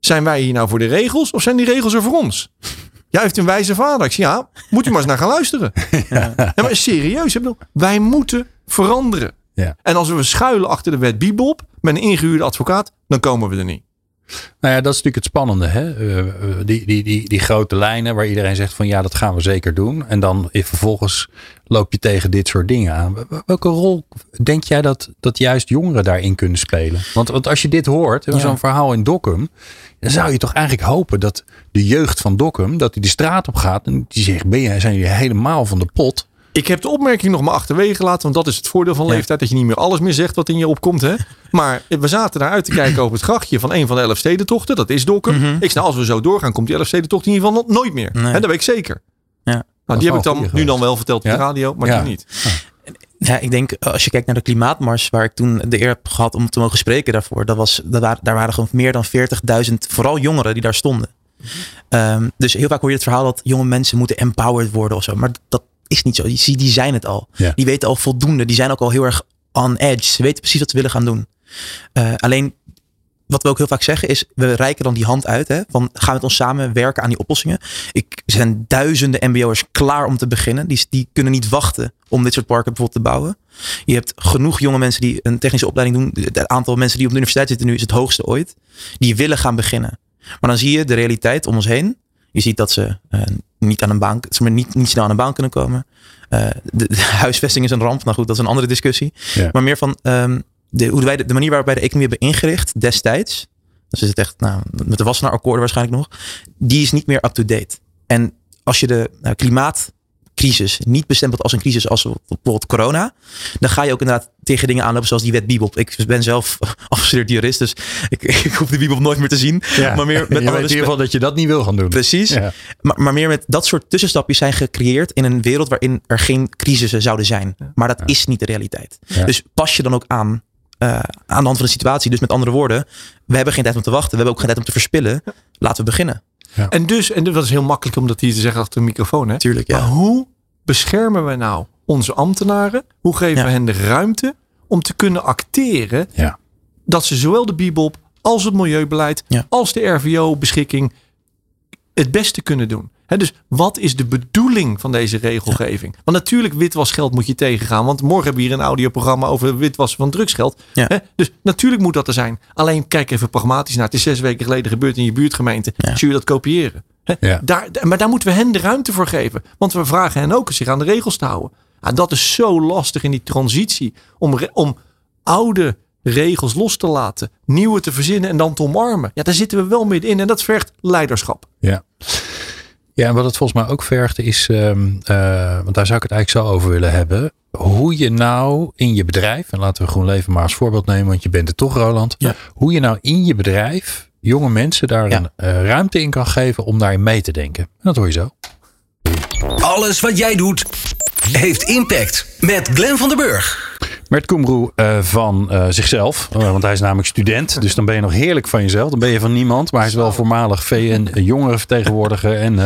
zijn wij hier nou voor de regels of zijn die regels er voor ons? Jij heeft een wijze vader. Ik zeg, ja, moet u maar eens naar gaan luisteren. *laughs* Ja. maar serieus, ik bedoel, wij moeten veranderen. Ja. En als we schuilen achter de wet Bibop met een ingehuurde advocaat, dan komen we er niet. Nou ja, dat is natuurlijk het spannende. Hè? Uh, uh, die, die, die, die grote lijnen waar iedereen zegt van ja, dat gaan we zeker doen. En dan vervolgens loop je tegen dit soort dingen aan. Welke rol denk jij dat, dat juist jongeren daarin kunnen spelen? Want, want als je dit hoort, ja. zo'n verhaal in Dokkum. Dan zou je toch eigenlijk hopen dat de jeugd van Dokkum, dat die de straat op gaat. En die zegt, ben je, zijn jullie helemaal van de pot? Ik heb de opmerking nog maar achterwege gelaten. Want dat is het voordeel van leeftijd. Dat je niet meer alles meer zegt wat in je opkomt. Hè? *laughs* Maar we zaten daar uit te kijken over het grachtje van een van de elf stedentochten. Dat is Dokkum. Mm -hmm. Ik snap, als we zo doorgaan, komt die elf stedentocht in ieder geval nooit meer. Nee. Hè, dat weet ik zeker. Ja. Nou, die heb ik dan nu dan wel verteld op de radio, maar ja. die niet. Ja, ik denk als je kijkt naar de klimaatmars, waar ik toen de eer heb gehad om te mogen spreken daarvoor, dat was, dat waren, daar waren gewoon meer dan 40.000, vooral jongeren die daar stonden. Um, dus heel vaak hoor je het verhaal dat jonge mensen moeten empowered worden of zo. Maar dat is niet zo. Die, die zijn het al. Ja. Die weten al voldoende. Die zijn ook al heel erg on edge. Ze weten precies wat ze willen gaan doen. Uh, alleen wat we ook heel vaak zeggen is, we reiken dan die hand uit. Hè, van gaan we met ons samen werken aan die oplossingen. Ik er zijn duizenden mbo'ers klaar om te beginnen. Die, die kunnen niet wachten om dit soort parken bijvoorbeeld te bouwen. Je hebt genoeg jonge mensen die een technische opleiding doen. Het aantal mensen die op de universiteit zitten nu is het hoogste ooit. Die willen gaan beginnen. Maar dan zie je de realiteit om ons heen. Je ziet dat ze uh, niet aan een baan, ze niet, niet snel aan een baan kunnen komen. Uh, de, de, huisvesting is een ramp. Nou goed, dat is een andere discussie. Ja. Maar meer van um, de, hoe wij de, de, manier waarop wij de economie hebben ingericht destijds. Dus is het echt, nou, met de Wassenaar-akkoorden waarschijnlijk nog. Die is niet meer up-to-date. En als je de nou, klimaatcrisis niet bestempelt als een crisis als bijvoorbeeld corona. Dan ga je ook inderdaad tegen dingen aanlopen zoals die wet Bibop. Ik ben zelf *laughs* afgestudeerd jurist, dus ik, *laughs* ik hoef de Bibop nooit meer te zien. Ja. Maar meer *laughs* met je weet in ieder geval dat je dat niet wil gaan doen. Precies. Ja. Maar, maar, meer met dat soort tussenstapjes zijn gecreëerd in een wereld waarin er geen crisissen zouden zijn. Maar dat is niet de realiteit. Dus pas je dan ook aan uh, aan de hand van de situatie. Dus met andere woorden, we hebben geen tijd om te wachten. We hebben ook geen tijd om te verspillen. Laten we beginnen. Ja. En dus, en dat is heel makkelijk om dat hier te zeggen achter de microfoon. Hè? Tuurlijk, ja. Maar hoe beschermen we nou onze ambtenaren? Hoe geven ja. we hen de ruimte om te kunnen acteren ja. dat ze zowel de Bibop als het milieubeleid als de RVO-beschikking het beste kunnen doen? He, dus wat is de bedoeling van deze regelgeving? Want natuurlijk witwasgeld moet je tegengaan. Want morgen hebben we hier een audioprogramma over witwassen van drugsgeld. Ja. He, dus natuurlijk moet dat er zijn. Alleen kijk even pragmatisch naar. Het is zes weken geleden gebeurd in je buurtgemeente. Ja. Zul je dat kopiëren? He, ja. daar, maar daar moeten we hen de ruimte voor geven. Want we vragen hen ook zich aan de regels te houden. Ja, dat is zo lastig in die transitie. Om, om oude regels los te laten. Nieuwe te verzinnen en dan te omarmen. Ja, daar zitten we wel middenin. En dat vergt leiderschap. Ja. Ja, en wat het volgens mij ook vergt is, um, uh, want daar zou ik het eigenlijk zo over willen hebben. Hoe je nou in je bedrijf, en laten we GroenLeven maar als voorbeeld nemen, want je bent er toch Roland. Ja. Hoe je nou in je bedrijf jonge mensen daar Ja. een eh, ruimte in kan geven om daarin mee te denken. En dat hoor je zo. Alles wat jij doet heeft impact. Met Glenn van den Burg. Mert Koemroe eh, van eh, zichzelf, eh, want hij is namelijk student. Dus dan ben je nog heerlijk van jezelf. Dan ben je van niemand. Maar hij is wel voormalig VN-jongerenvertegenwoordiger en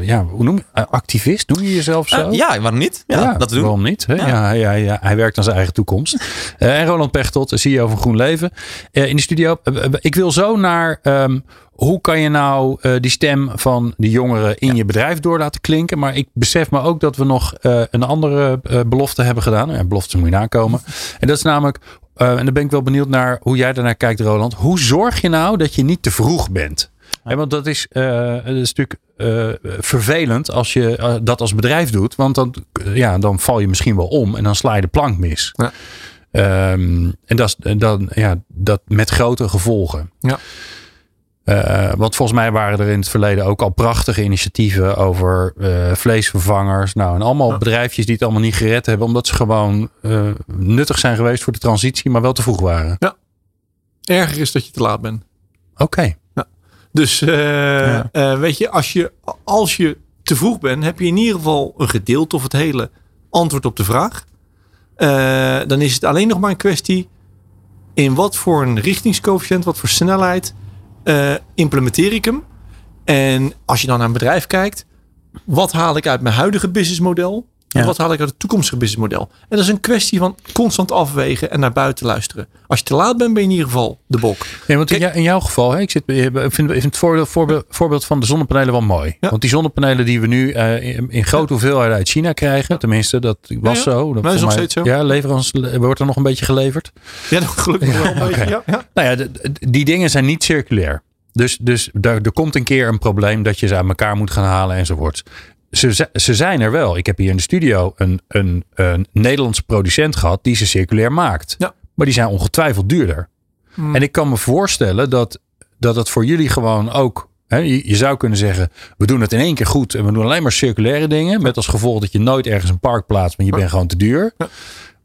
ja, hoe noem je activist? Noem je jezelf zo? Ja, waarom niet? Ja, dat doen. Waarom niet? Hè? Ja. Ja. hij, werkt aan zijn eigen toekomst. En Roland Pechtold, CEO van GroenLeven. In de studio. Ik wil zo naar ehm, hoe kan je nou eh, die stem van de jongeren in je bedrijf door laten klinken. Maar ik besef me ook dat we nog eh, een andere eh, belofte hebben gedaan. Ja, beloftes moet je nakomen. *laughs* En dat is namelijk, en dan ben ik wel benieuwd naar hoe jij daarnaar kijkt Roland. Hoe zorg je nou dat je niet te vroeg bent? Want dat is, dat is natuurlijk vervelend als je dat als bedrijf doet. Want dan, ja, dan val je misschien wel om en dan sla je de plank mis. Ja. Ehm, en dat, is, dan, ja, dat met grote gevolgen. Ja. Eh, want volgens mij waren er in het verleden ook al prachtige initiatieven over eh, vleesvervangers. Nou, en allemaal Ja. bedrijfjes die het allemaal niet gered hebben. Omdat ze gewoon eh, nuttig zijn geweest voor de transitie, maar wel te vroeg waren. Erger is dat je te laat bent. Oké. Dus eh, eh, weet je als, je, als je te vroeg bent, heb je in ieder geval een gedeelte of het hele antwoord op de vraag. Dan is het alleen nog maar een kwestie in wat voor een richtingscoëfficiënt, wat voor snelheid eh, implementeer ik hem. En als je dan naar een bedrijf kijkt, wat haal ik uit mijn huidige businessmodel? En Ja. wat haal ik uit het toekomstige businessmodel? En dat is een kwestie van constant afwegen en naar buiten luisteren. Als je te laat bent, ben je in ieder geval de bok. Nee, want in, Kijk- jou- in jouw geval, hè, ik, zit, ik vind, ik vind het voorbeeld, van de zonnepanelen wel mooi. Ja. Want die zonnepanelen die we nu eh, in, in grote hoeveelheden uit China krijgen, tenminste, dat was Ja, zo. Dat Maar is nog steeds zo. Ja, leveren ons, wordt er nog een beetje geleverd. Ja, gelukkig wel een *laughs* beetje. Nou ja, de- die dingen zijn niet circulair. Dus, dus daar, er komt een keer een probleem dat je ze aan elkaar moet gaan halen enzovoort. Ze, ze zijn er wel. Ik heb hier in de studio een, een, een Nederlandse producent gehad die ze circulair maakt. Ja. Maar die zijn ongetwijfeld duurder. Hmm. En ik kan me voorstellen dat, dat het voor jullie gewoon ook. Hè, je, je zou kunnen zeggen, we doen het in één keer goed en we doen alleen maar circulaire dingen. Met als gevolg dat je nooit ergens een park plaatst, want je bent gewoon te duur. Ja.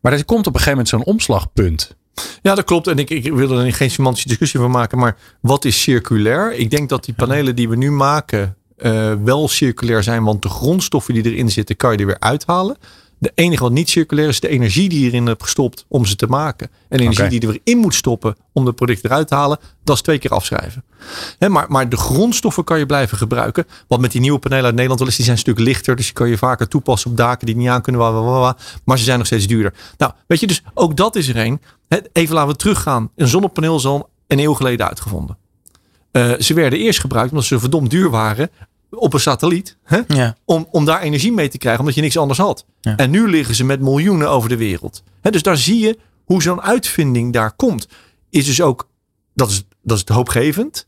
Maar er komt op een gegeven moment zo'n omslagpunt. Ja, dat klopt. En ik, ik wil er geen semantische discussie van maken. Maar wat is circulair? Ik denk dat die panelen die we nu maken eh, wel circulair zijn. Want de grondstoffen die erin zitten, kan je er weer uithalen. De enige wat niet circulair is de energie die je erin hebt gestopt om ze te maken. En de energie Oké. die je erin moet stoppen om de producten eruit te halen, dat is twee keer afschrijven. Hè, maar, maar de grondstoffen kan je blijven gebruiken. Want met die nieuwe panelen uit Nederland wel eens, die zijn een stuk lichter. Dus die kan je vaker toepassen op daken die niet aan kunnen. maar ze zijn nog steeds duurder. Nou, weet je, dus ook dat is er een. Even laten we teruggaan. Een zonnepaneel is al een eeuw geleden uitgevonden. Eh, ze werden eerst gebruikt omdat ze verdomd duur waren op een satelliet. Hè? Ja. Om, om daar energie mee te krijgen, omdat je niks anders had. Ja. En nu liggen ze met miljoenen over de wereld. Hè, dus daar zie je hoe zo'n uitvinding daar komt. Is dus ook, dat is, dat is het hoopgevend.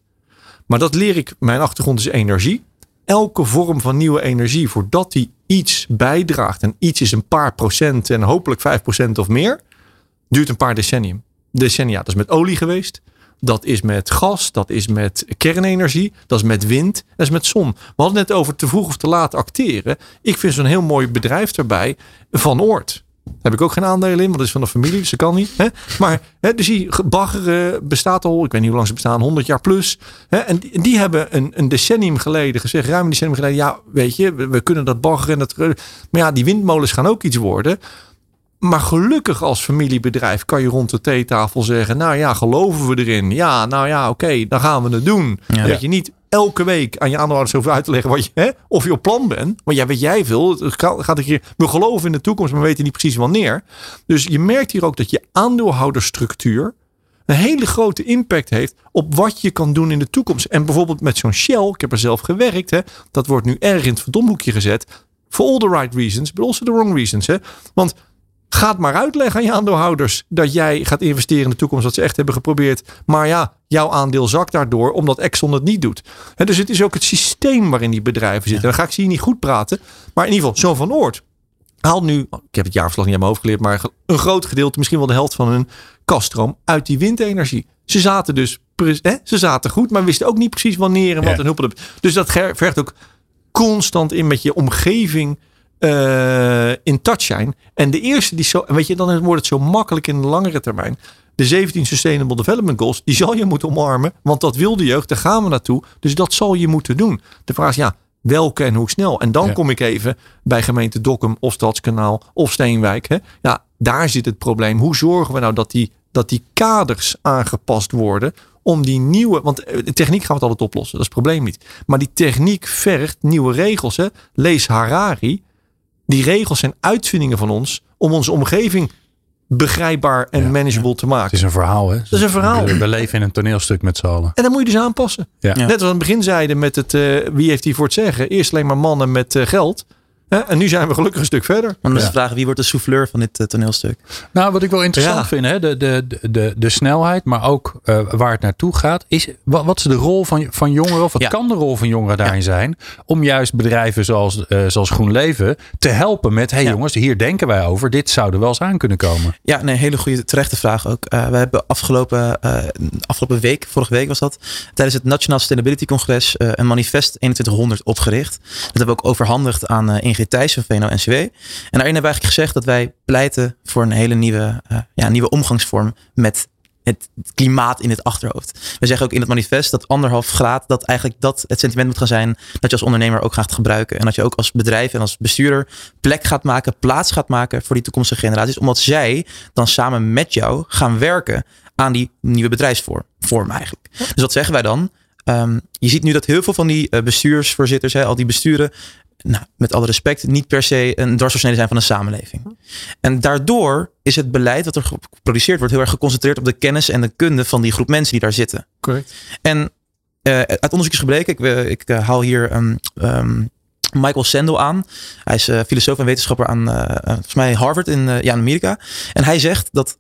Maar dat leer ik, mijn achtergrond is energie. Elke vorm van nieuwe energie, voordat die iets bijdraagt. En iets is een paar procent en hopelijk vijf procent of meer. Duurt een paar decennium. Decennia, dat is met olie geweest. Dat is met gas, dat is met kernenergie, dat is met wind, dat is met zon. We hadden het net over te vroeg of te laat acteren. Ik vind zo'n heel mooi bedrijf daarbij, Van Oort. Daar heb ik ook geen aandelen in, want dat is van de familie, dus dat kan niet. Hè? Maar hè, dus die baggeren bestaat al, ik weet niet hoe lang ze bestaan, 100 jaar plus. Hè? En die, hebben een, een decennium geleden gezegd, ruim een decennium geleden, ja, weet je, we, kunnen dat baggeren. En dat, maar ja, die windmolens gaan ook iets worden. Maar gelukkig als familiebedrijf kan je rond de theetafel zeggen: Nou ja, geloven we erin? Ja, nou ja, oké, dan gaan we het doen. Ja. Dat je niet elke week aan je aandeelhouders hoeft uit te leggen wat je, hè, of je op plan bent. Want ja, weet jij veel. Het gaat gaat een keer, we geloven in de toekomst, maar we weten niet precies wanneer. Dus je merkt hier ook dat je aandeelhoudersstructuur een hele grote impact heeft op wat je kan doen in de toekomst. En bijvoorbeeld met zo'n Shell, ik heb er zelf gewerkt, hè, dat wordt nu erg in het verdomhoekje gezet. For all the right reasons, but also the wrong reasons. Hè. Want Ga het maar uitleggen aan je aandeelhouders dat jij gaat investeren in de toekomst, wat ze echt hebben geprobeerd. Maar ja, jouw aandeel zakt daardoor omdat Exxon het niet doet. Hè, dus het is ook het systeem waarin die bedrijven zitten. Dan ga ik ze hier niet goed praten. Maar in ieder geval, zo'n van Oort haalt nu, ik heb het jaarverslag niet aan mijn hoofd geleerd, maar een groot gedeelte, misschien wel de helft van hun kaststroom uit die windenergie. Ze zaten dus, hè, ze zaten goed, maar wisten ook niet precies wanneer en wat Ja. en hulp. Dus dat vergt ook constant in met je omgeving eh, in touch zijn. En de eerste die zo, en weet je, dan wordt het zo makkelijk in de langere termijn. De 17 Sustainable Development Goals, die zal je moeten omarmen. Want dat wil de jeugd, daar gaan we naartoe. Dus dat zal je moeten doen. De vraag is, ja, welke en hoe snel? En dan Ja. kom ik even bij gemeente Dokkum of Stadskanaal of Steenwijk. Hè? Ja, daar zit het probleem. Hoe zorgen we nou dat die, dat die kaders aangepast worden om die nieuwe, want eh, de techniek gaan we het altijd oplossen, dat is het probleem niet. Maar die techniek vergt nieuwe regels. Hè? Lees Harari. Die regels zijn uitvindingen van ons om onze omgeving begrijpbaar en Ja, manageable te maken. Het is een verhaal, hè? Dat is een verhaal. We, leven in een toneelstuk met z'n allen. En dan moet je dus aanpassen. Ja. Ja. Net als we aan het begin zeiden met het, eh, wie heeft hier voor het zeggen? Eerst alleen maar mannen met eh, geld. En nu zijn we gelukkig een stuk verder. Maar dan is Ja. de vraag, wie wordt de souffleur van dit eh, toneelstuk? Nou, wat ik wel interessant Ja. vind, hè, de, de, de, de, snelheid, maar ook eh, waar het naartoe gaat. Is, wat, wat is de rol van, van jongeren, of wat Ja. kan de rol van jongeren daarin zijn? Om juist bedrijven zoals, eh, zoals GroenLeven te helpen met: hé hey Ja. jongens, hier denken wij over. Dit zou er wel eens aan kunnen komen. Ja, nee, hele goede, terechte vraag ook. Eh, we hebben afgelopen, eh, afgelopen week, vorige week was dat, tijdens het Nationaal Sustainability Congres eh, een manifest 2100 opgericht. Dat hebben we ook overhandigd aan eh, Ingrid Thijs van VNO-NCW. En daarin hebben we eigenlijk gezegd dat wij pleiten voor een hele nieuwe, eh, ja, nieuwe omgangsvorm met het klimaat in het achterhoofd. We zeggen ook in het manifest dat anderhalf graad, dat eigenlijk dat het sentiment moet gaan zijn dat je als ondernemer ook gaat gebruiken. En dat je ook als bedrijf en als bestuurder plek gaat maken, plaats gaat maken voor die toekomstige generaties. Omdat zij dan samen met jou gaan werken aan die nieuwe bedrijfsvorm vorm eigenlijk. Dus wat zeggen wij dan? Ehm, je ziet nu dat heel veel van die eh, bestuursvoorzitters, hè, al die besturen, nou, met alle respect, niet per se een dwarsdoorsnede zijn van een samenleving. En daardoor is het beleid wat er geproduceerd wordt heel erg geconcentreerd op de kennis en de kunde van die groep mensen die daar zitten. Correct. En eh, uit onderzoek is gebleken, ik, eh, ik eh, haal hier ehm, ehm, Michael Sandel aan. Hij is filosoof en wetenschapper aan volgens mij Harvard in, ja, in Amerika. En hij zegt dat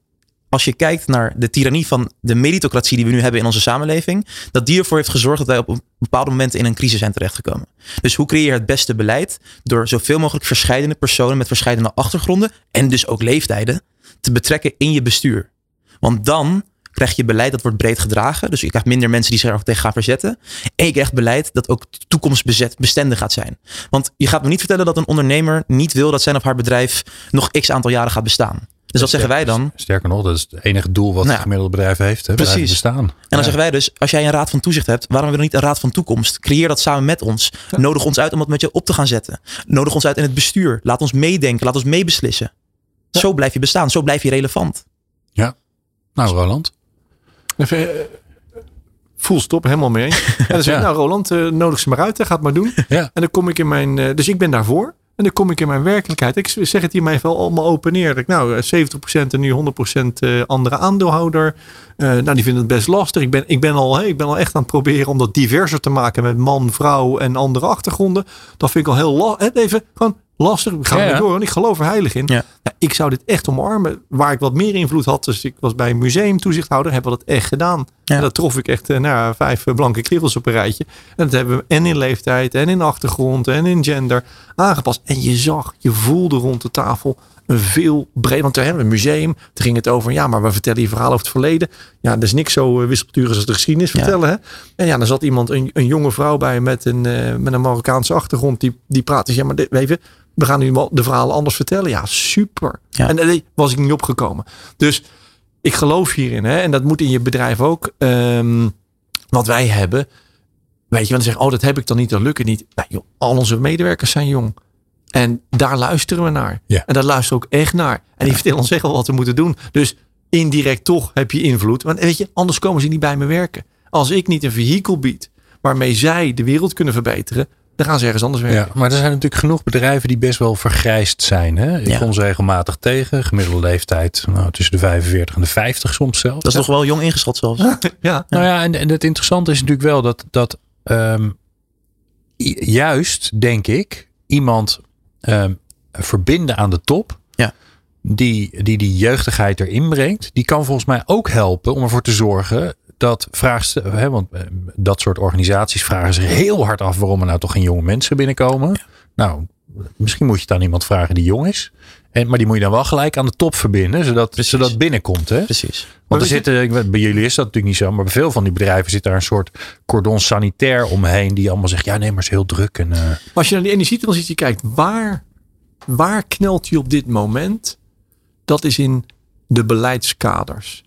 als je kijkt naar de tirannie van de meritocratie die we nu hebben in onze samenleving, dat die ervoor heeft gezorgd dat wij op een bepaalde momenten in een crisis zijn terechtgekomen. Dus hoe creëer je het beste beleid? Door zoveel mogelijk verschillende personen met verschillende achtergronden en dus ook leeftijden te betrekken in je bestuur. Want dan krijg je beleid dat wordt breed gedragen. Dus je krijgt minder mensen die zich er tegen gaan verzetten. En je krijgt beleid dat ook toekomstbestendig gaat zijn. Want je gaat me niet vertellen dat een ondernemer niet wil dat zijn of haar bedrijf nog x aantal jaren gaat bestaan. Dus wat zeggen wij dan? Sterker nog, dat is het enige doel wat Nou ja. het gemiddelde bedrijf heeft. Hè, Precies. bestaan. En dan zeggen wij dus, als jij een raad van toezicht hebt, waarom hebben we niet een raad van toekomst? Creëer dat samen met ons. Nodig ons uit om dat met je op te gaan zetten. Nodig ons uit in het bestuur. Laat ons meedenken, laat ons meebeslissen. Zo blijf je bestaan, zo blijf je relevant. Nou, Roland. Even, eh, full stop, helemaal mee. *laughs* En dan zeg ik, Ja. nou Roland, eh, nodig ze maar uit, hè, ga het maar doen. Ja. En dan kom ik in mijn, eh, dus ik ben daarvoor. En dan kom ik in mijn werkelijkheid. Ik zeg het hier mij wel allemaal open neer. Dat ik, nou, eh, 70% en nu 100% eh, andere aandeelhouder. Eh, nou, die vinden het best lastig. Ik ben, ik, ben al, hè, ik ben al echt aan het proberen om dat diverser te maken met man, vrouw en andere achtergronden. Dat vind ik al heel lastig. Even gewoon lastig. Ik ga Ja, er ja. door. En ik geloof er heilig in. Ja. Ja, ik zou dit echt omarmen. Waar ik wat meer invloed had. Dus ik was bij een museumtoezichthouder. Hebben we dat echt gedaan. Ja. En dat trof ik echt eh, nou, vijf eh, blanke kerels op een rijtje. En dat hebben we en in leeftijd en in achtergrond en in gender aangepast. En je zag, je voelde rond de tafel een veel breed. Want toen hebben we een museum. Toen ging het over, ja, maar we vertellen je verhaal over het verleden. Ja, er is niks zo uh, wispelturig als de geschiedenis Ja. vertellen. Hè? En ja, dan zat iemand, een, een jonge vrouw bij met een, eh, met een Marokkaanse achtergrond. Die, die praat. Dus ja, maar dit, je, we gaan nu de verhalen anders vertellen. Ja, super. Ja. En daar was ik niet opgekomen. Dus ik geloof hierin. Hè? En dat moet in je bedrijf ook. Ehm, wat wij hebben. Weet je, want dan zeggen, oh, dat heb ik dan niet, dat lukt het niet. Nou, joh, al onze medewerkers zijn jong. En daar luisteren we naar. Ja. En daar luisteren we ook echt naar. En die vertellen ons echt wel wat we moeten doen. Dus indirect toch heb je invloed. Want weet je, anders komen ze niet bij me werken. Als ik niet een vehikel bied waarmee zij de wereld kunnen verbeteren, dan gaan ze ergens anders werken. Ja, maar er zijn natuurlijk genoeg bedrijven die best wel vergrijsd zijn. Hè? Ik Ja. kom ze regelmatig tegen. Gemiddelde leeftijd nou, tussen de 45 en de 50 soms zelfs. Dat is nog wel jong ingeschat zelfs. *laughs* Ja. Nou ja, en, en het interessante is natuurlijk wel dat, dat ehm, juist, denk ik, iemand ehm, verbinden aan de top. Ja. Die, die die jeugdigheid erin brengt. Die kan volgens mij ook helpen om ervoor te zorgen dat vraagst, hè, want eh, dat soort organisaties vragen zich heel hard af waarom er nou toch geen jonge mensen binnenkomen. Nou, misschien moet je het aan iemand vragen die jong is. En, maar die moet je dan wel gelijk aan de top verbinden, zodat, Precies. zodat binnenkomt. Hè? Precies. Want er je- zitten, bij jullie is dat natuurlijk niet zo, maar bij veel van die bedrijven zit daar een soort cordon sanitair omheen, die allemaal zegt, ja nee, maar het is heel druk. En, eh, Maar als je naar die energietransitie kijkt, waar waar knelt hij op dit moment? Dat is in de beleidskaders.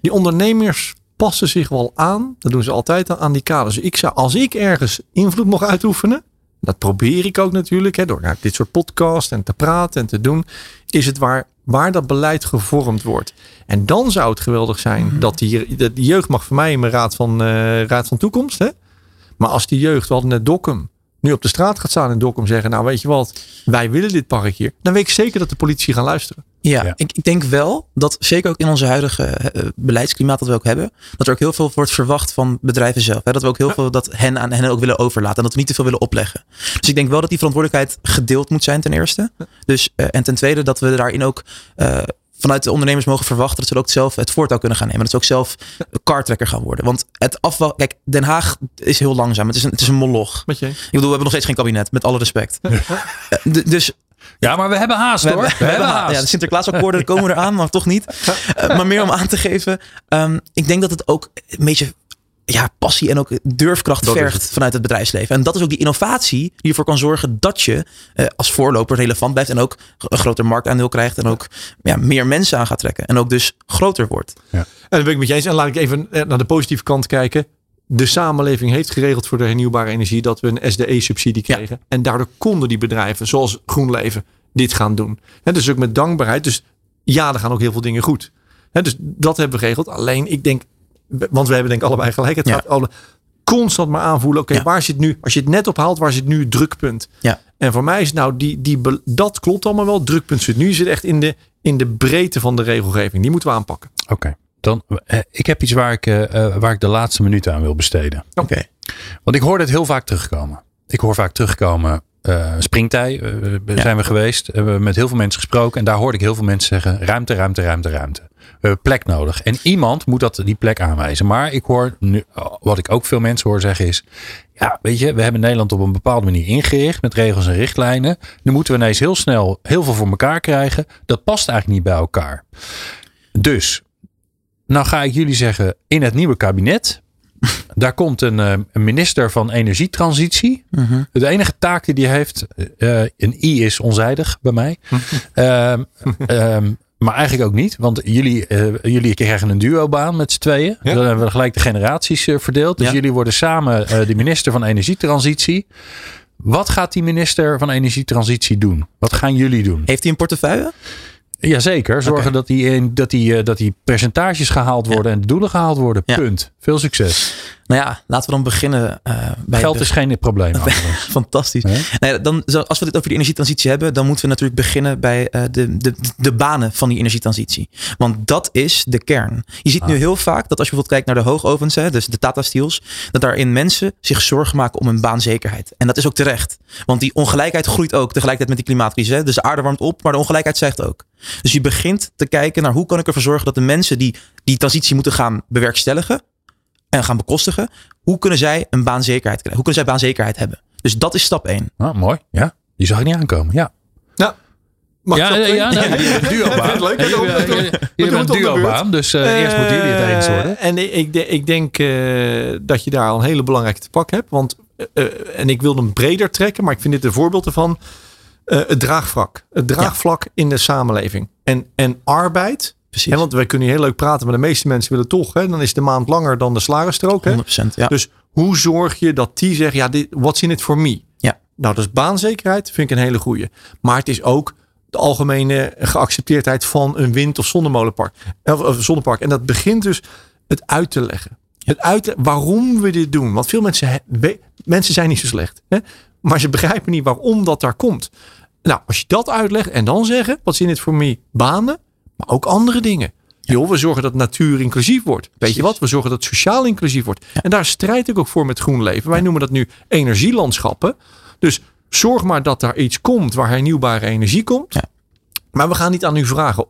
Die ondernemers passen zich wel aan. Dat doen ze altijd aan, die kaders. Ik zou, als ik ergens invloed mocht uitoefenen, dat probeer ik ook natuurlijk, hè, door naar dit soort podcasts en te praten en te doen, is het waar, waar dat beleid gevormd wordt. En dan zou het geweldig zijn dat die, dat die jeugd mag voor mij in mijn raad van, eh, raad van toekomst. Hè? Maar als die jeugd, we hadden net Dokkum, nu op de straat gaat staan in Dokkum zeggen, nou weet je wat, wij willen dit park hier. Dan weet ik zeker dat de politie gaan luisteren. Ja, Ja. Ik, ik denk wel dat zeker ook in onze huidige eh, beleidsklimaat dat we ook hebben, dat er ook heel veel wordt verwacht van bedrijven zelf. Hè? Dat we ook heel veel dat hen aan hen ook willen overlaten en dat we niet te veel willen opleggen. Dus ik denk wel dat die verantwoordelijkheid gedeeld moet zijn ten eerste. Dus, eh, en ten tweede dat we daarin ook eh, vanuit de ondernemers mogen verwachten dat ze ook zelf het voortouw kunnen gaan nemen. Dat ze ook zelf kartrekker gaan worden. Want het afval, kijk, Den Haag is heel langzaam. Het is een, het is een moloch. Met je? Ik bedoel, we hebben nog steeds geen kabinet, met alle respect. Eh, dus Ja, maar we hebben haast hoor. We, hebben *laughs* haast. ja, de Sinterklaasakkoorden komen eraan, maar toch niet. Eh, maar meer om aan te geven. ehm, ik denk dat het ook een beetje ja, passie en ook durfkracht Dat vergt het. vanuit het bedrijfsleven. En dat is ook die innovatie die ervoor kan zorgen dat je eh, als voorloper relevant blijft. En ook een groter marktaandeel krijgt. En ook ja, meer mensen aan gaat trekken. En ook dus groter wordt. En dat ben ik met je eens. En laat ik even eh, naar de positieve kant kijken. De samenleving heeft geregeld voor de hernieuwbare energie dat we een SDE-subsidie Ja. kregen. En daardoor konden die bedrijven, zoals GroenLeven, dit gaan doen. Hè, dus ook met dankbaarheid. Dus ja, er gaan ook heel veel dingen goed. Dus dat hebben we geregeld. Alleen ik denk, want we hebben denk ik allebei gelijk. Het Ja. gaat alle, constant maar aanvoelen. Oké, Ja. waar zit nu, als je het net ophaalt, waar zit nu het drukpunt? Ja. En voor mij is nou, die, die, dat klopt allemaal wel. Het drukpunt zit nu zit echt in de, in de breedte van de regelgeving. Die moeten we aanpakken. Oké. Dan, eh, ik heb iets waar ik, eh, eh, waar ik de laatste minuten aan wil besteden. Oké. Want ik hoor dit heel vaak terugkomen. Ik hoor vaak terugkomen. eh springtij Ja. zijn we geweest. We hebben met heel veel mensen gesproken. En daar hoorde ik heel veel mensen zeggen: ruimte, ruimte, ruimte, ruimte. We hebben plek nodig. En iemand moet dat, die plek aanwijzen. Maar ik hoor nu, wat ik ook veel mensen hoor zeggen is: ja, weet je, we hebben Nederland op een bepaalde manier ingericht met regels en richtlijnen. Nu moeten we ineens heel snel heel veel voor elkaar krijgen. Dat past eigenlijk niet bij elkaar. Dus, nou ga ik jullie zeggen: in het nieuwe kabinet *laughs* daar komt een, eh, een minister van energietransitie. Mhm. De enige taak die die heeft, eh, een I is onzijdig bij mij. Ehm, ehm, maar eigenlijk ook niet, want jullie, eh, jullie krijgen een duobaan met z'n tweeën. Ja. Dan hebben we gelijk de generaties verdeeld. Dus Ja. jullie worden samen de minister van energietransitie. Wat gaat die minister van energietransitie doen? Wat gaan jullie doen? Heeft hij een portefeuille? Jazeker, zorgen dat, die, in- dat, die, eh, dat die percentages gehaald worden en doelen gehaald worden. Ja. Punt. Veel succes. Nou ja, laten we dan beginnen eh, bij Geld de- is geen probleem. *laughs* Fantastisch. Nou ja, dan, als we dit over die energietransitie hebben, dan moeten we natuurlijk beginnen bij eh, de, de, de banen van die energietransitie. Want dat is de kern. Je ziet nu heel vaak dat als je bijvoorbeeld kijkt naar de hoogovens, hè, dus de Tata Steels, dat daarin mensen zich zorgen maken om hun baanzekerheid. En dat is ook terecht. Want die ongelijkheid groeit ook tegelijkertijd met die klimaatcrisis. Hè. Dus de aarde warmt op, maar de ongelijkheid stijgt ook. Dus je begint te kijken naar hoe kan ik ervoor zorgen dat de mensen die die transitie moeten gaan bewerkstelligen en gaan bekostigen, hoe kunnen zij een baanzekerheid krijgen? Hoe kunnen zij baanzekerheid hebben? Dus dat is stap 1. Ah, mooi. Ja, die zag ik niet aankomen. Ja. Nou, mag ik ja, doen? ja, jullie hebben een duobaan. Leuk, jullie hebben beurt. duobaan, dus eh, eerst moeten jullie het eens worden. Eh, En ik, ik, de- ik denk eh, dat je daar al een hele belangrijke te pak hebt. Want, eh, eh, en ik wil hem breder trekken, maar ik vind dit een voorbeeld ervan. Eh, het draagvlak. Het draagvlak in de samenleving. En, en arbeid. Precies. Want wij kunnen hier heel leuk praten, maar de meeste mensen willen toch. Hè, dan is de maand langer dan de salarisstrook. Hè? 100%. Ja. Dus hoe zorg je dat die zegt, ja, dit, what's in it for me? Ja. Nou, dus baanzekerheid vind ik een hele goeie. Maar het is ook de algemene geaccepteerdheid van een wind- of zonnemolenpark. Of, of zonnepark. En dat begint dus het uit te leggen. Het uit te- waarom we dit doen. Want veel mensen, we- mensen zijn niet zo slecht. Hè? Maar ze begrijpen niet waarom dat daar komt. Nou, als je dat uitlegt en dan zeggen, wat is in het voor me? Banen, maar ook andere dingen. Joh, we zorgen dat natuur inclusief wordt. Weet je wat? We zorgen dat sociaal inclusief wordt. En daar strijd ik ook voor met GroenLeven. Wij noemen dat nu energielandschappen. Dus zorg maar dat daar iets komt waar hernieuwbare energie komt. Ja. Maar we gaan niet aan u vragen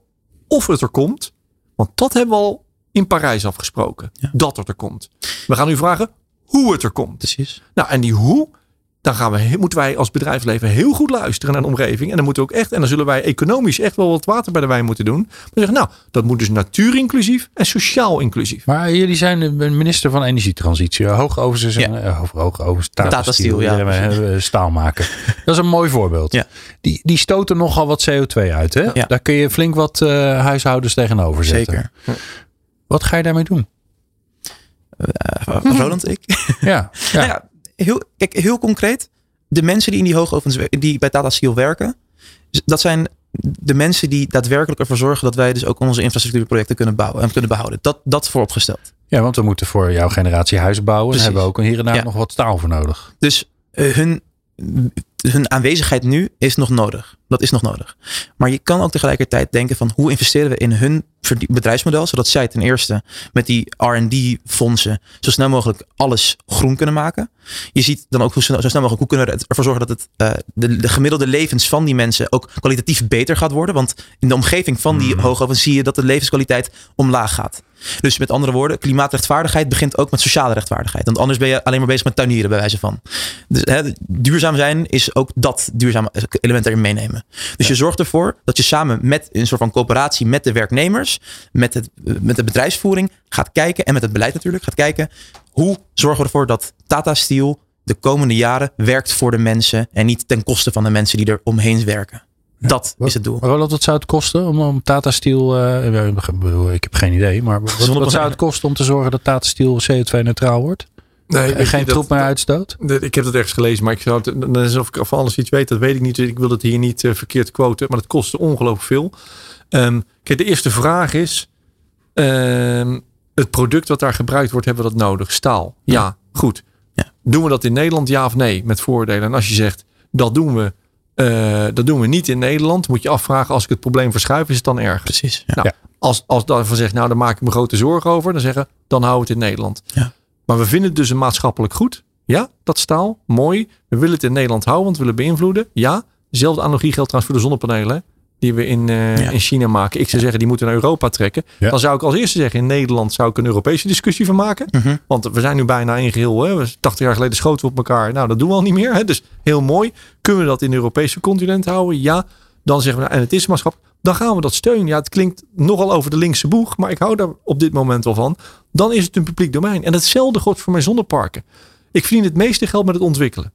of het er komt. Want dat hebben we al in Parijs afgesproken. Dat het er komt. We gaan u vragen hoe het er komt. Precies. Nou, en die hoe dan gaan we, moeten wij als bedrijfsleven heel goed luisteren naar de omgeving. En dan moeten we ook echt, en dan zullen wij economisch echt wel wat water bij de wijn moeten doen. Maar zeggen, nou, dat moet dus natuurinclusief en sociaal inclusief. Maar jullie zijn de minister van energietransitie. Hoogovens en Ja. uh, hoogovens, Tata, Tata Steel, Steel, ja, eh, staal maken. *laughs* Dat is een mooi voorbeeld. Ja. Die, die stoten nogal wat CO2 uit. Hè? Ja. Daar kun je flink wat eh, huishoudens tegenover zetten. Zeker. Wat ga je daarmee doen? Eh, Roland, ik. Ja, ja. Nou ja, heel, kijk, heel concreet. De mensen die in die hoogovens die bij Tata Steel werken, dat zijn de mensen die daadwerkelijk ervoor zorgen dat wij dus ook onze infrastructuurprojecten kunnen bouwen en kunnen behouden. Dat, dat vooropgesteld. ja, want we moeten voor jouw generatie huizen bouwen. Daar hebben we ook hier en daar Ja. nog wat staal voor nodig. Dus eh, hun, hun aanwezigheid nu is nog nodig. Dat is nog nodig. Maar je kan ook tegelijkertijd denken van hoe investeren we in hun bedrijfsmodel, zodat zij ten eerste met die R&D fondsen zo snel mogelijk alles groen kunnen maken. Je ziet dan ook hoe zo snel mogelijk hoe kunnen we ervoor zorgen dat het, eh, de, de gemiddelde levens van die mensen ook kwalitatief beter gaat worden. Want in de omgeving van die hoogovens zie je dat de levenskwaliteit omlaag gaat. Dus met andere woorden, klimaatrechtvaardigheid begint ook met sociale rechtvaardigheid. Want anders ben je alleen maar bezig met tuinieren, bij wijze van. Dus, hè, duurzaam zijn is ook dat duurzame element erin meenemen. Dus je zorgt ervoor dat je samen met een soort van coöperatie met de werknemers, met, het, met de bedrijfsvoering gaat kijken en met het beleid natuurlijk gaat kijken. Hoe zorgen we ervoor dat Tata Steel de komende jaren werkt voor de mensen en niet ten koste van de mensen die er omheen werken. Dat is het doel. Roland, wat zou het kosten om, om Tata Steel... eh, ik bedoel, ik heb geen idee, maar wat, wat zou het kosten om te zorgen dat Tata Steel CO2-neutraal wordt? Nee, En geen troep meer uitstoot? Ik heb dat ergens gelezen, maar ik zou het, dan is of ik van alles iets weet, dat weet ik niet. Dus ik wil het hier niet eh, verkeerd quoten, maar het kostte ongelooflijk veel. Ehm, kijk, de eerste vraag is: ehm, het product wat daar gebruikt wordt, hebben we dat nodig? Staal. Ja, goed. Ja. Doen we dat in Nederland, ja of nee? Met voordelen. En als je zegt dat doen we, eh, dat doen we niet in Nederland, moet je afvragen: als ik het probleem verschuif, is het dan erger? Precies. Ja. Nou, als, als daarvan zegt, nou, daar maak ik me grote zorgen over, dan zeggen, dan we het in Nederland. Ja. Maar we vinden het dus een maatschappelijk goed. Ja, dat staal, mooi. We willen het in Nederland houden, want we willen beïnvloeden. Ja, dezelfde analogie geldt trouwens voor de zonnepanelen. Die we in, eh, Ja. in China maken. Ik zou zeggen, die moeten naar Europa trekken. Ja. Dan zou ik als eerste zeggen, in Nederland zou ik een Europese discussie van maken. Mhm. Want we zijn nu bijna in geheel. Hè. We- 80 jaar geleden schoten we op elkaar. Nou, dat doen we al niet meer. Hè. Dus heel mooi. Kunnen we dat in het Europese continent houden? Ja. Dan zeggen we, nou, en het is maatschappelijk. Dan gaan we dat steunen. Ja, het klinkt nogal over de linkse boeg. Maar ik hou daar op dit moment wel van. Dan is het een publiek domein. En hetzelfde geldt voor mijn zonneparken. Ik verdien het meeste geld met het ontwikkelen.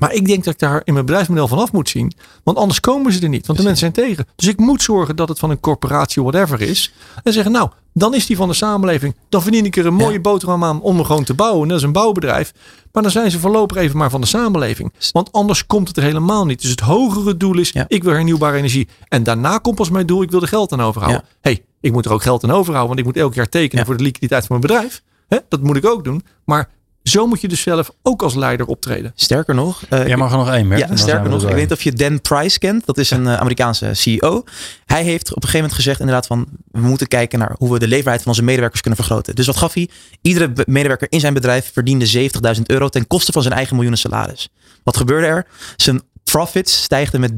Maar ik denk dat ik daar in mijn bedrijfsmodel vanaf moet zien. Want anders komen ze er niet. Want de mensen zijn tegen. Dus ik moet zorgen dat het van een corporatie whatever is. En zeggen nou, dan is die van de samenleving. Dan verdien ik er een mooie boterham aan om hem gewoon te bouwen. Dat is een bouwbedrijf. Maar dan zijn ze voorlopig even maar van de samenleving. Want anders komt het er helemaal niet. Dus het hogere doel is, Ja. ik wil hernieuwbare energie. En daarna komt pas mijn doel, ik wil er geld aan overhouden. Ja. hey, ik moet er ook geld aan overhouden. Want ik moet elk jaar tekenen voor de liquiditeit van mijn bedrijf. Dat moet ik ook doen. Maar zo moet je dus zelf ook als leider optreden. Sterker nog, eh, Jij mag er nog één merken. Ja, sterker nog, ik weet niet of je Dan Price kent. Dat is een eh, Amerikaanse CEO. Hij heeft op een gegeven moment gezegd inderdaad van... we moeten kijken naar hoe we de leefbaarheid van onze medewerkers kunnen vergroten. Dus wat gaf hij? Iedere medewerker in zijn bedrijf verdiende 70.000 euro... ten koste van zijn eigen miljoenen salaris. Wat gebeurde er? Zijn profits stijgden met 300%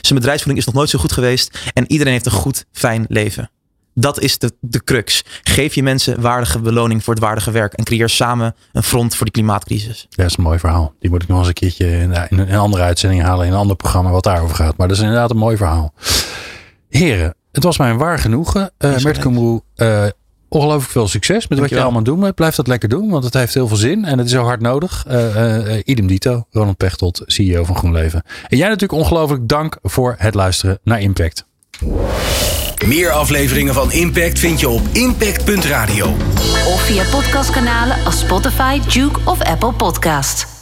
Zijn bedrijfsvoering is nog nooit zo goed geweest. En iedereen heeft een goed, fijn leven. Dat is de, de crux. Geef je mensen waardige beloning voor het waardige werk. En creëer samen een front voor die klimaatcrisis. Dat is een mooi verhaal. Die moet ik nog eens een keertje in, in een andere uitzending halen. In een ander programma wat daarover gaat. Maar dat is inderdaad een mooi verhaal. Heren, het was mij een waar genoegen. Uh, Is Mert. Kumroe, eh, ongelooflijk veel succes met wat je allemaal doen bent. Blijf dat lekker doen, want het heeft heel veel zin. En het is zo hard nodig. Eh, eh, idem dito, Ronald Pechtold, CEO van GroenLeven. En jij natuurlijk ongelooflijk dank voor het luisteren naar Impact. Meer afleveringen van Impact vind je op impact.radio. Of via podcastkanalen als Spotify, Duke of Apple Podcast.